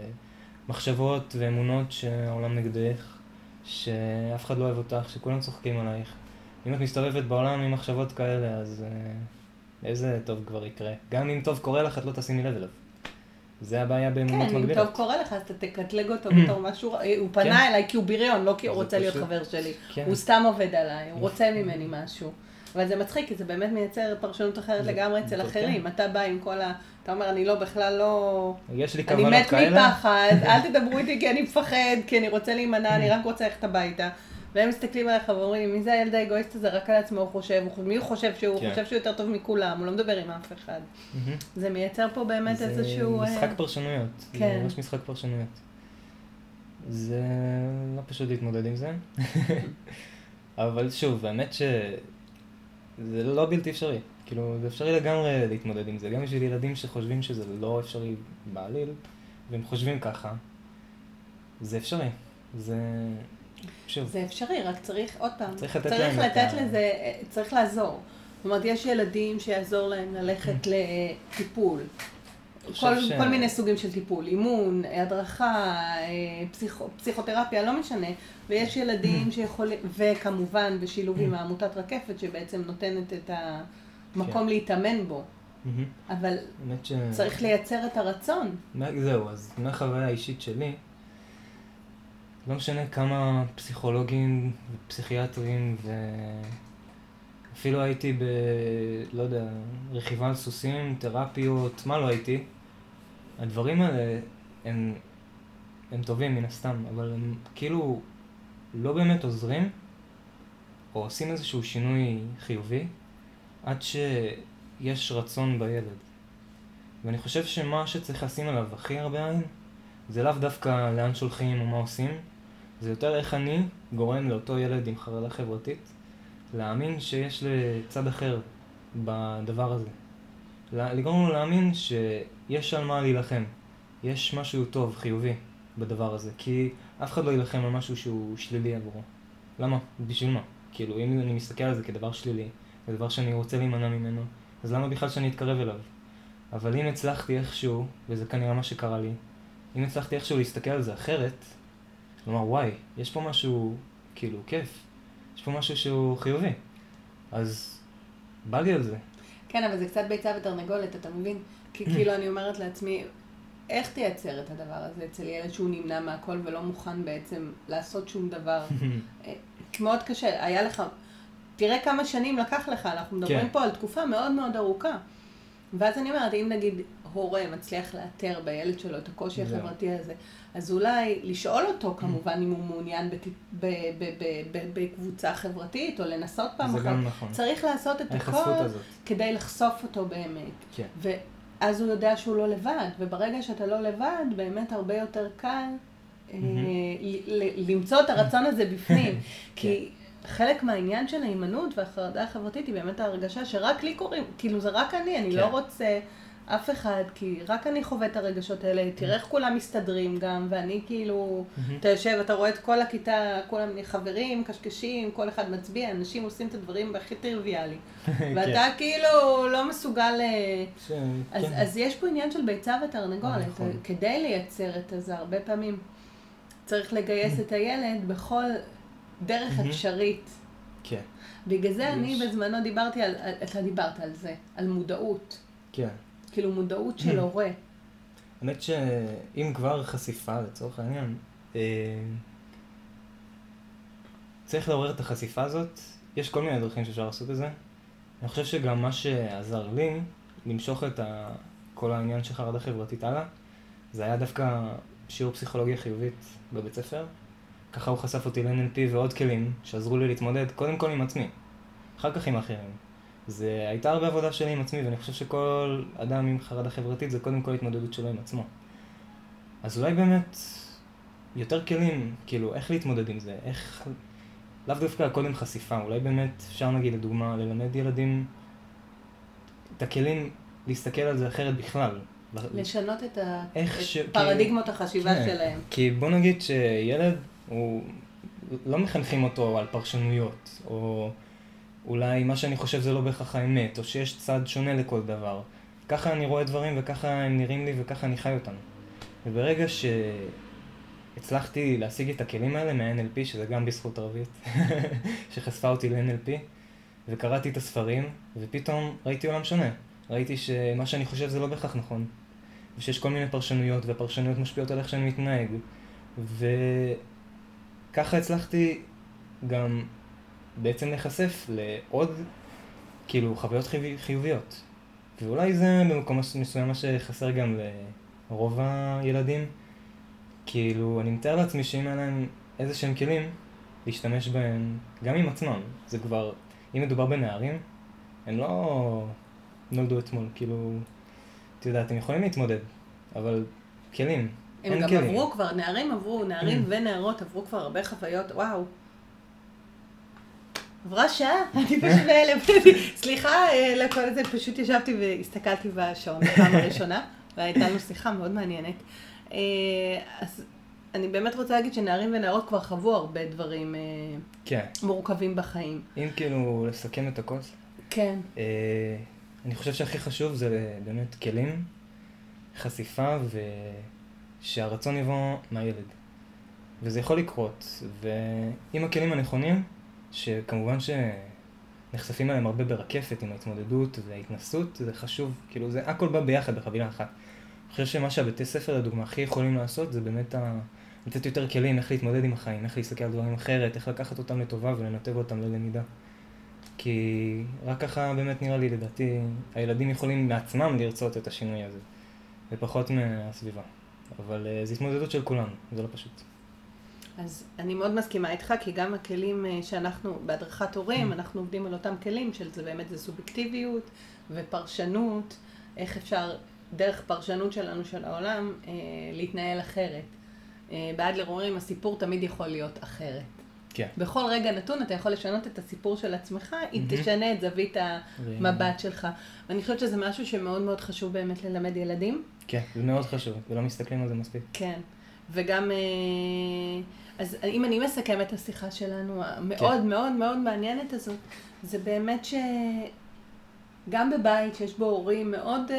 מחשבות ואמונות שהעולם נגדך, שאף אחד לא אוהב אותך, שכולם צוחקים עלייך. אם את מסתובבת בעולם עם מחשבות כאלה, אז... Uh, איזה טוב כבר יקרה. גם אם טוב קורה לך, את לא תשימי לב אליו. זה הבעיה באמונות מגבילות. כן, אם טוב קורה לך, אז אתה תקטלג אותו בתור משהו, אה, הוא פנה כן. אליי כי הוא בריון, לא כי הוא רוצה להיות חבר שלי. כן. הוא סתם עובד עליי, הוא רוצה ממני משהו. אבל זה מצחיק, כי זה באמת מייצר פרשנות אחרת לגמרי אצל אחרים. אתה בא עם כל ה... אתה אומר, אני לא, בכלל לא... יש לי אני כוונות מת כאלה. מפחד, אל תדברו איתי כי אני מפחד, כי אני רוצה להימנע, אני רק רוצה ללכת הביתה. והם מסתכלים עליך ואומרים, מי זה הילד האגואיסט הזה? רק על עצמו הוא חושב, מי הוא חושב שהוא? הוא כן. חושב שהוא יותר טוב מכולם, הוא לא מדבר עם אף אחד. זה מייצר פה באמת איזשהו... זה אה, משחק פרשנויות. כן. זה ממש משחק פרשנויות. זה לא פשוט להתמודד עם זה. אבל שוב, האמת שזה לא בלתי אפשרי. כאילו, זה אפשרי לגמרי להתמודד עם זה. גם בשביל ילדים שחושבים שזה לא אפשרי בעליל, והם חושבים ככה, זה אפשרי. זה... שוב, זה אפשרי, רק צריך, עוד פעם, צריך לתת צריך לתת ה- לזה, צריך לעזור. זאת אומרת, יש ילדים שיעזור להם ללכת לטיפול. כל, ש- כל מיני סוגים של טיפול, אימון, הדרכה, אה, פסיכו, פסיכותרפיה, לא משנה. ויש ילדים שיכולים, וכמובן בשילוב עם העמותת רקפת, שבעצם נותנת את המקום כן. להתאמן בו. אבל ש... צריך לייצר את הרצון. זהו, אז מהחוויה האישית שלי, לא משנה כמה פסיכולוגים ופסיכיאטרים ואפילו הייתי ב... לא יודע, רכיבה על סוסים, תרפיות, מה לא הייתי, הדברים האלה הם, הם טובים מן הסתם, אבל הם כאילו לא באמת עוזרים או עושים איזשהו שינוי חיובי עד שיש רצון בילד. ואני חושב שמה שצריך לשים עליו הכי הרבה עין, זה לאו דווקא לאן שולחים או מה עושים, זה יותר איך אני גורם לאותו ילד עם חרדה חברתית להאמין שיש לצד אחר בדבר הזה. לגרום לו להאמין שיש על מה להילחם, יש משהו טוב, חיובי, בדבר הזה, כי אף אחד לא יילחם על משהו שהוא שלילי עבורו. למה? בשביל מה? כאילו, אם אני מסתכל על זה כדבר שלילי, כדבר שאני רוצה להימנע ממנו, אז למה בכלל שאני אתקרב אליו? אבל אם הצלחתי איכשהו, וזה כנראה מה שקרה לי, אם הצלחתי איכשהו להסתכל על זה אחרת, לומר וואי, יש פה משהו כאילו כיף, יש פה משהו שהוא חיובי, אז בא לי על זה. כן, אבל זה קצת ביצה ותרנגולת, אתה מבין? כי כאילו אני אומרת לעצמי, איך תייצר את הדבר הזה אצל ילד שהוא נמנע מהכל ולא מוכן בעצם לעשות שום דבר? אה, מאוד קשה, היה לך, תראה כמה שנים לקח לך, אנחנו מדברים כן. פה על תקופה מאוד מאוד ארוכה. ואז אני אומרת, אם נגיד הורה מצליח לאתר בילד שלו את הקושי זהו. החברתי הזה, אז אולי לשאול אותו כמובן אם הוא מעוניין בט- ב- ב- ב- ב- בקבוצה חברתית, או לנסות פעם אחת. נכון. צריך לעשות את הכל. כדי לחשוף אותו באמת. כן. ואז הוא יודע שהוא לא לבד, וברגע שאתה לא לבד, באמת הרבה יותר קל אה, ל- ל- למצוא את הרצון הזה בפנים. כי חלק מהעניין של ההימנעות והחרדה החברתית היא באמת ההרגשה שרק לי קוראים, כאילו זה רק אני, אני כן. לא רוצה אף אחד, כי רק אני חווה את הרגשות האלה, תראה איך כולם מסתדרים גם, ואני כאילו. אתה יושב, אתה רואה את כל הכיתה, כולם חברים, קשקשים, כל אחד מצביע, אנשים עושים את הדברים הכי טריוויאלי. ואתה כאילו לא מסוגל... אה, אז, כן. אז יש פה עניין של ביצה ותרנגולת. נכון. כדי לייצר את זה, הרבה פעמים צריך לגייס את הילד בכל דרך. אפשרית. כן, בגלל זה אני. בזמנו דיברתי על- אתה דיברת על זה, על מודעות. כן. כאילו מודעות של הורה. האמת שאם כבר חשיפה לצורך העניין, אה, צריך לעורר את החשיפה הזאת, יש כל מיני דרכים שאפשר לעשות את זה. אני חושב שגם מה שעזר לי למשוך את ה... כל העניין של חרדה חברתית הלאה, זה היה דווקא שיעור פסיכולוגיה חיובית בבית ספר. ככה הוא חשף אותי ל-NLP ועוד כלים שעזרו לי להתמודד קודם כל עם עצמי, אחר כך עם האחרים. זה הייתה הרבה עבודה שלי עם עצמי, ואני חושב שכל אדם עם חרדה חברתית זה קודם כל התמודדות שלו עם עצמו. אז אולי באמת יותר כלים, כאילו, איך להתמודד עם זה, איך... לאו דווקא קודם חשיפה, אולי באמת אפשר נגיד לדוגמה ללמד ילדים את הכלים להסתכל על זה אחרת בכלל. לשנות את, ה... את ש- פרדיגמות החשיבה כן. שלהם. כי בוא נגיד שילד, הוא... לא מחנכים אותו על פרשנויות, או אולי מה שאני חושב זה לא בהכרח האמת, או שיש צד שונה לכל דבר. ככה אני רואה דברים וככה הם נראים לי וככה אני חי אותם. וברגע שהצלחתי להשיג את הכלים האלה מה-NLP, שזה גם בזכות ערבית, שחשפה אותי ל-NLP, וקראתי את הספרים, ופתאום ראיתי עולם שונה. ראיתי שמה שאני חושב זה לא בהכרח נכון. ושיש כל מיני פרשנויות, והפרשנויות משפיעות על איך שאני מתנהג. וככה הצלחתי גם בעצם להיחשף לעוד כאילו חוויות חיובי, חיוביות. ואולי זה במקום מסוים מה שחסר גם לרוב הילדים. כאילו, אני מתאר לעצמי שאם היה להם איזה שהם כלים, להשתמש בהם גם עם עצמם. זה כבר, אם מדובר בנערים, הם לא נולדו אתמול, כאילו, את יודעת, הם יכולים להתמודד, אבל כלים, הם גם כלים. עברו כבר, נערים עברו, נערים ונערות עברו כבר הרבה חוויות, וואו. עברה שעה, אני פשוט בהלם. סליחה אה, לכל זה, פשוט ישבתי והסתכלתי בשעון בפעם הראשונה, והייתה לנו שיחה מאוד מעניינת. אה, אז אני באמת רוצה להגיד שנערים ונערות כבר חוו הרבה דברים אה, כן. מורכבים בחיים. אם כאילו לסכם את הכוס. כן. אני חושב שהכי חשוב זה באמת כלים, חשיפה ושהרצון יבוא מהילד. וזה יכול לקרות, ועם הכלים הנכונים, שכמובן שנחשפים עליהם הרבה ברקפת עם ההתמודדות וההתנסות, זה חשוב, כאילו זה הכל בא ביחד בחבילה אחת. אני חושב שמה שהבתי ספר לדוגמה הכי יכולים לעשות זה באמת ה... לתת יותר כלים איך להתמודד עם החיים, איך להסתכל על דברים אחרת, איך לקחת אותם לטובה ולנתב אותם ללמידה. כי רק ככה באמת נראה לי, לדעתי, הילדים יכולים מעצמם לרצות את השינוי הזה, ופחות מהסביבה. אבל uh, זו התמודדות של כולנו, זה לא פשוט. אז אני מאוד מסכימה איתך, כי גם הכלים אה, שאנחנו, בהדרכת הורים, mm. אנחנו עובדים על אותם כלים, של זה באמת זה סובייקטיביות ופרשנות, איך אפשר דרך פרשנות שלנו של העולם אה, להתנהל אחרת. אה, באדלר אומרים, הסיפור תמיד יכול להיות אחרת. כן. בכל רגע נתון אתה יכול לשנות את הסיפור של עצמך, אם mm-hmm. תשנה את זווית המבט שלך. ואני חושבת שזה משהו שמאוד מאוד חשוב באמת ללמד ילדים. כן, זה מאוד חשוב, ולא מסתכלים על זה מספיק. כן, וגם... אז אם אני מסכמת את השיחה שלנו, המאוד כן. מאוד מאוד מעניינת הזאת, זה באמת שגם בבית שיש בו הורים מאוד uh,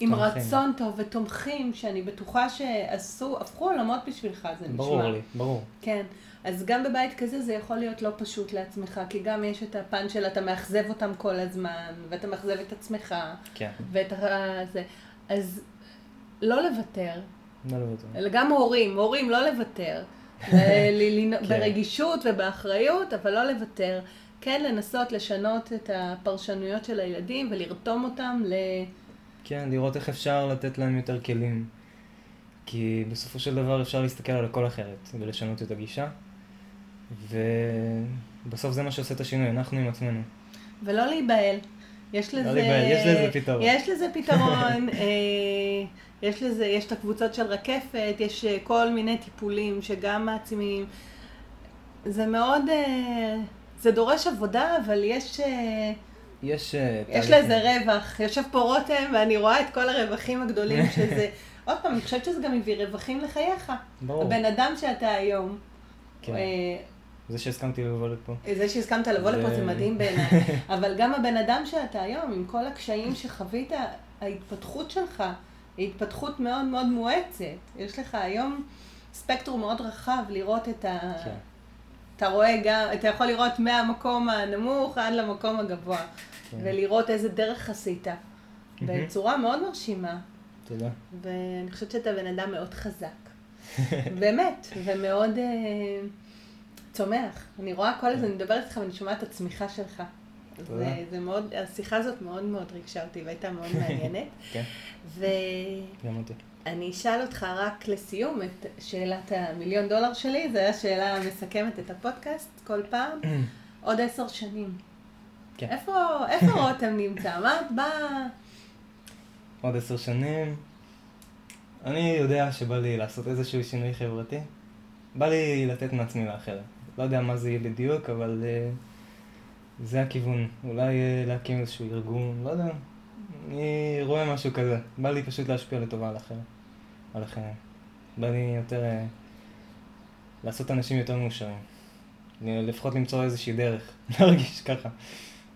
עם תומכים. רצון טוב ותומכים, שאני בטוחה שעשו, הפכו עולמות בשבילך, זה ברור נשמע. ברור לי, ברור. כן. אז גם בבית כזה זה יכול להיות לא פשוט לעצמך, כי גם יש את הפן של אתה מאכזב אותם כל הזמן, ואתה מאכזב את עצמך, כן. ואת זה. אז לא לוותר. לא לוותר. אלא גם הורים, הורים לא לוותר. כן. ברגישות ובאחריות, אבל לא לוותר. כן לנסות לשנות את הפרשנויות של הילדים ולרתום אותם ל... כן, לראות איך אפשר לתת להם יותר כלים. כי בסופו של דבר אפשר להסתכל על הכל אחרת ולשנות את הגישה. ובסוף זה מה שעושה את השינוי, אנחנו עם עצמנו. ולא להיבהל. יש לא לזה... לא להיבהל, יש לזה פתרון. יש לזה פתרון. יש לזה, יש את הקבוצות של רקפת, יש אה, כל מיני טיפולים שגם מעצימים. זה מאוד, אה, זה דורש עבודה, אבל יש... אה, יש... יש לזה רווח. יושב פה רותם, ואני רואה את כל הרווחים הגדולים שזה... עוד פעם, אני חושבת שזה גם הביא רווחים לחייך. ברור. הבן אדם שאתה היום. כן. זה שהסכמתי לבוא לפה. זה שהסכמת לבוא לפה זה מדהים בעיניי. אבל גם הבן אדם שאתה היום, עם כל הקשיים שחווית, ההתפתחות שלך, התפתחות מאוד מאוד מואצת. יש לך היום ספקטרום מאוד רחב לראות את ה... כן. אתה רואה גם, אתה יכול לראות מהמקום הנמוך עד למקום הגבוה, כן. ולראות איזה דרך עשית, בצורה מאוד מרשימה. תודה. ואני חושבת שאתה בן אדם מאוד חזק. באמת, ומאוד uh, צומח. אני רואה כל הזמן, אני מדברת איתך ואני שומעת את הצמיחה שלך. זה, זה מאוד, השיחה הזאת מאוד מאוד ריגשה אותי והייתה מאוד מעניינת. כן. ו... גם אותי. אני אשאל אותך רק לסיום את שאלת המיליון דולר שלי, זו הייתה שאלה המסכמת את הפודקאסט כל פעם. עוד עשר שנים. כן. איפה, איפה רותם נמצא? מה את באה... עוד עשר שנים. אני יודע שבא לי לעשות איזשהו שינוי חברתי. בא לי לתת מעצמי לאחר. לא יודע מה זה יהיה בדיוק, אבל uh, זה הכיוון. אולי uh, להקים איזשהו ארגון, לא יודע. אני רואה משהו כזה. בא לי פשוט להשפיע לטובה על אחר. על אחרים. בא לי יותר... uh, לעשות אנשים יותר מאושרים. לפחות למצוא איזושהי דרך, להרגיש ככה,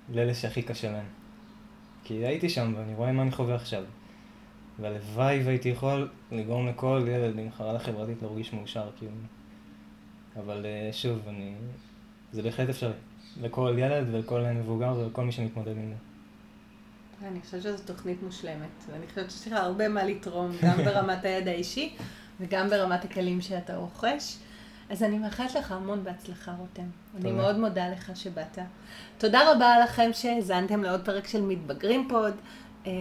לאלה שהכי קשה להם. כי הייתי שם ואני רואה מה אני חווה עכשיו. והלוואי והייתי יכול לגרום לכל ילד עם חרדה חברתית להרגיש מאושר, כאילו. אבל אה, שוב, אני... זה בהחלט אפשרי. לכל ילד ולכל מבוגר ולכל מי שמתמודד עם זה. אני חושבת שזו תוכנית מושלמת, ואני חושבת שיש לך הרבה מה לתרום, גם ברמת הידע האישי וגם ברמת הכלים שאתה רוכש. אז אני מאחלת לך המון בהצלחה, רותם. אני. מאוד מודה לך שבאת. תודה רבה לכם שהאזנתם לעוד פרק של מתבגרים פוד. אה,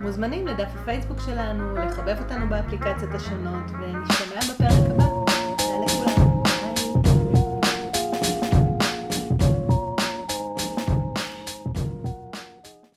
מוזמנים לדף הפייסבוק שלנו, לחבב אותנו באפליקציות השונות, ונשתמע בפרק הבא.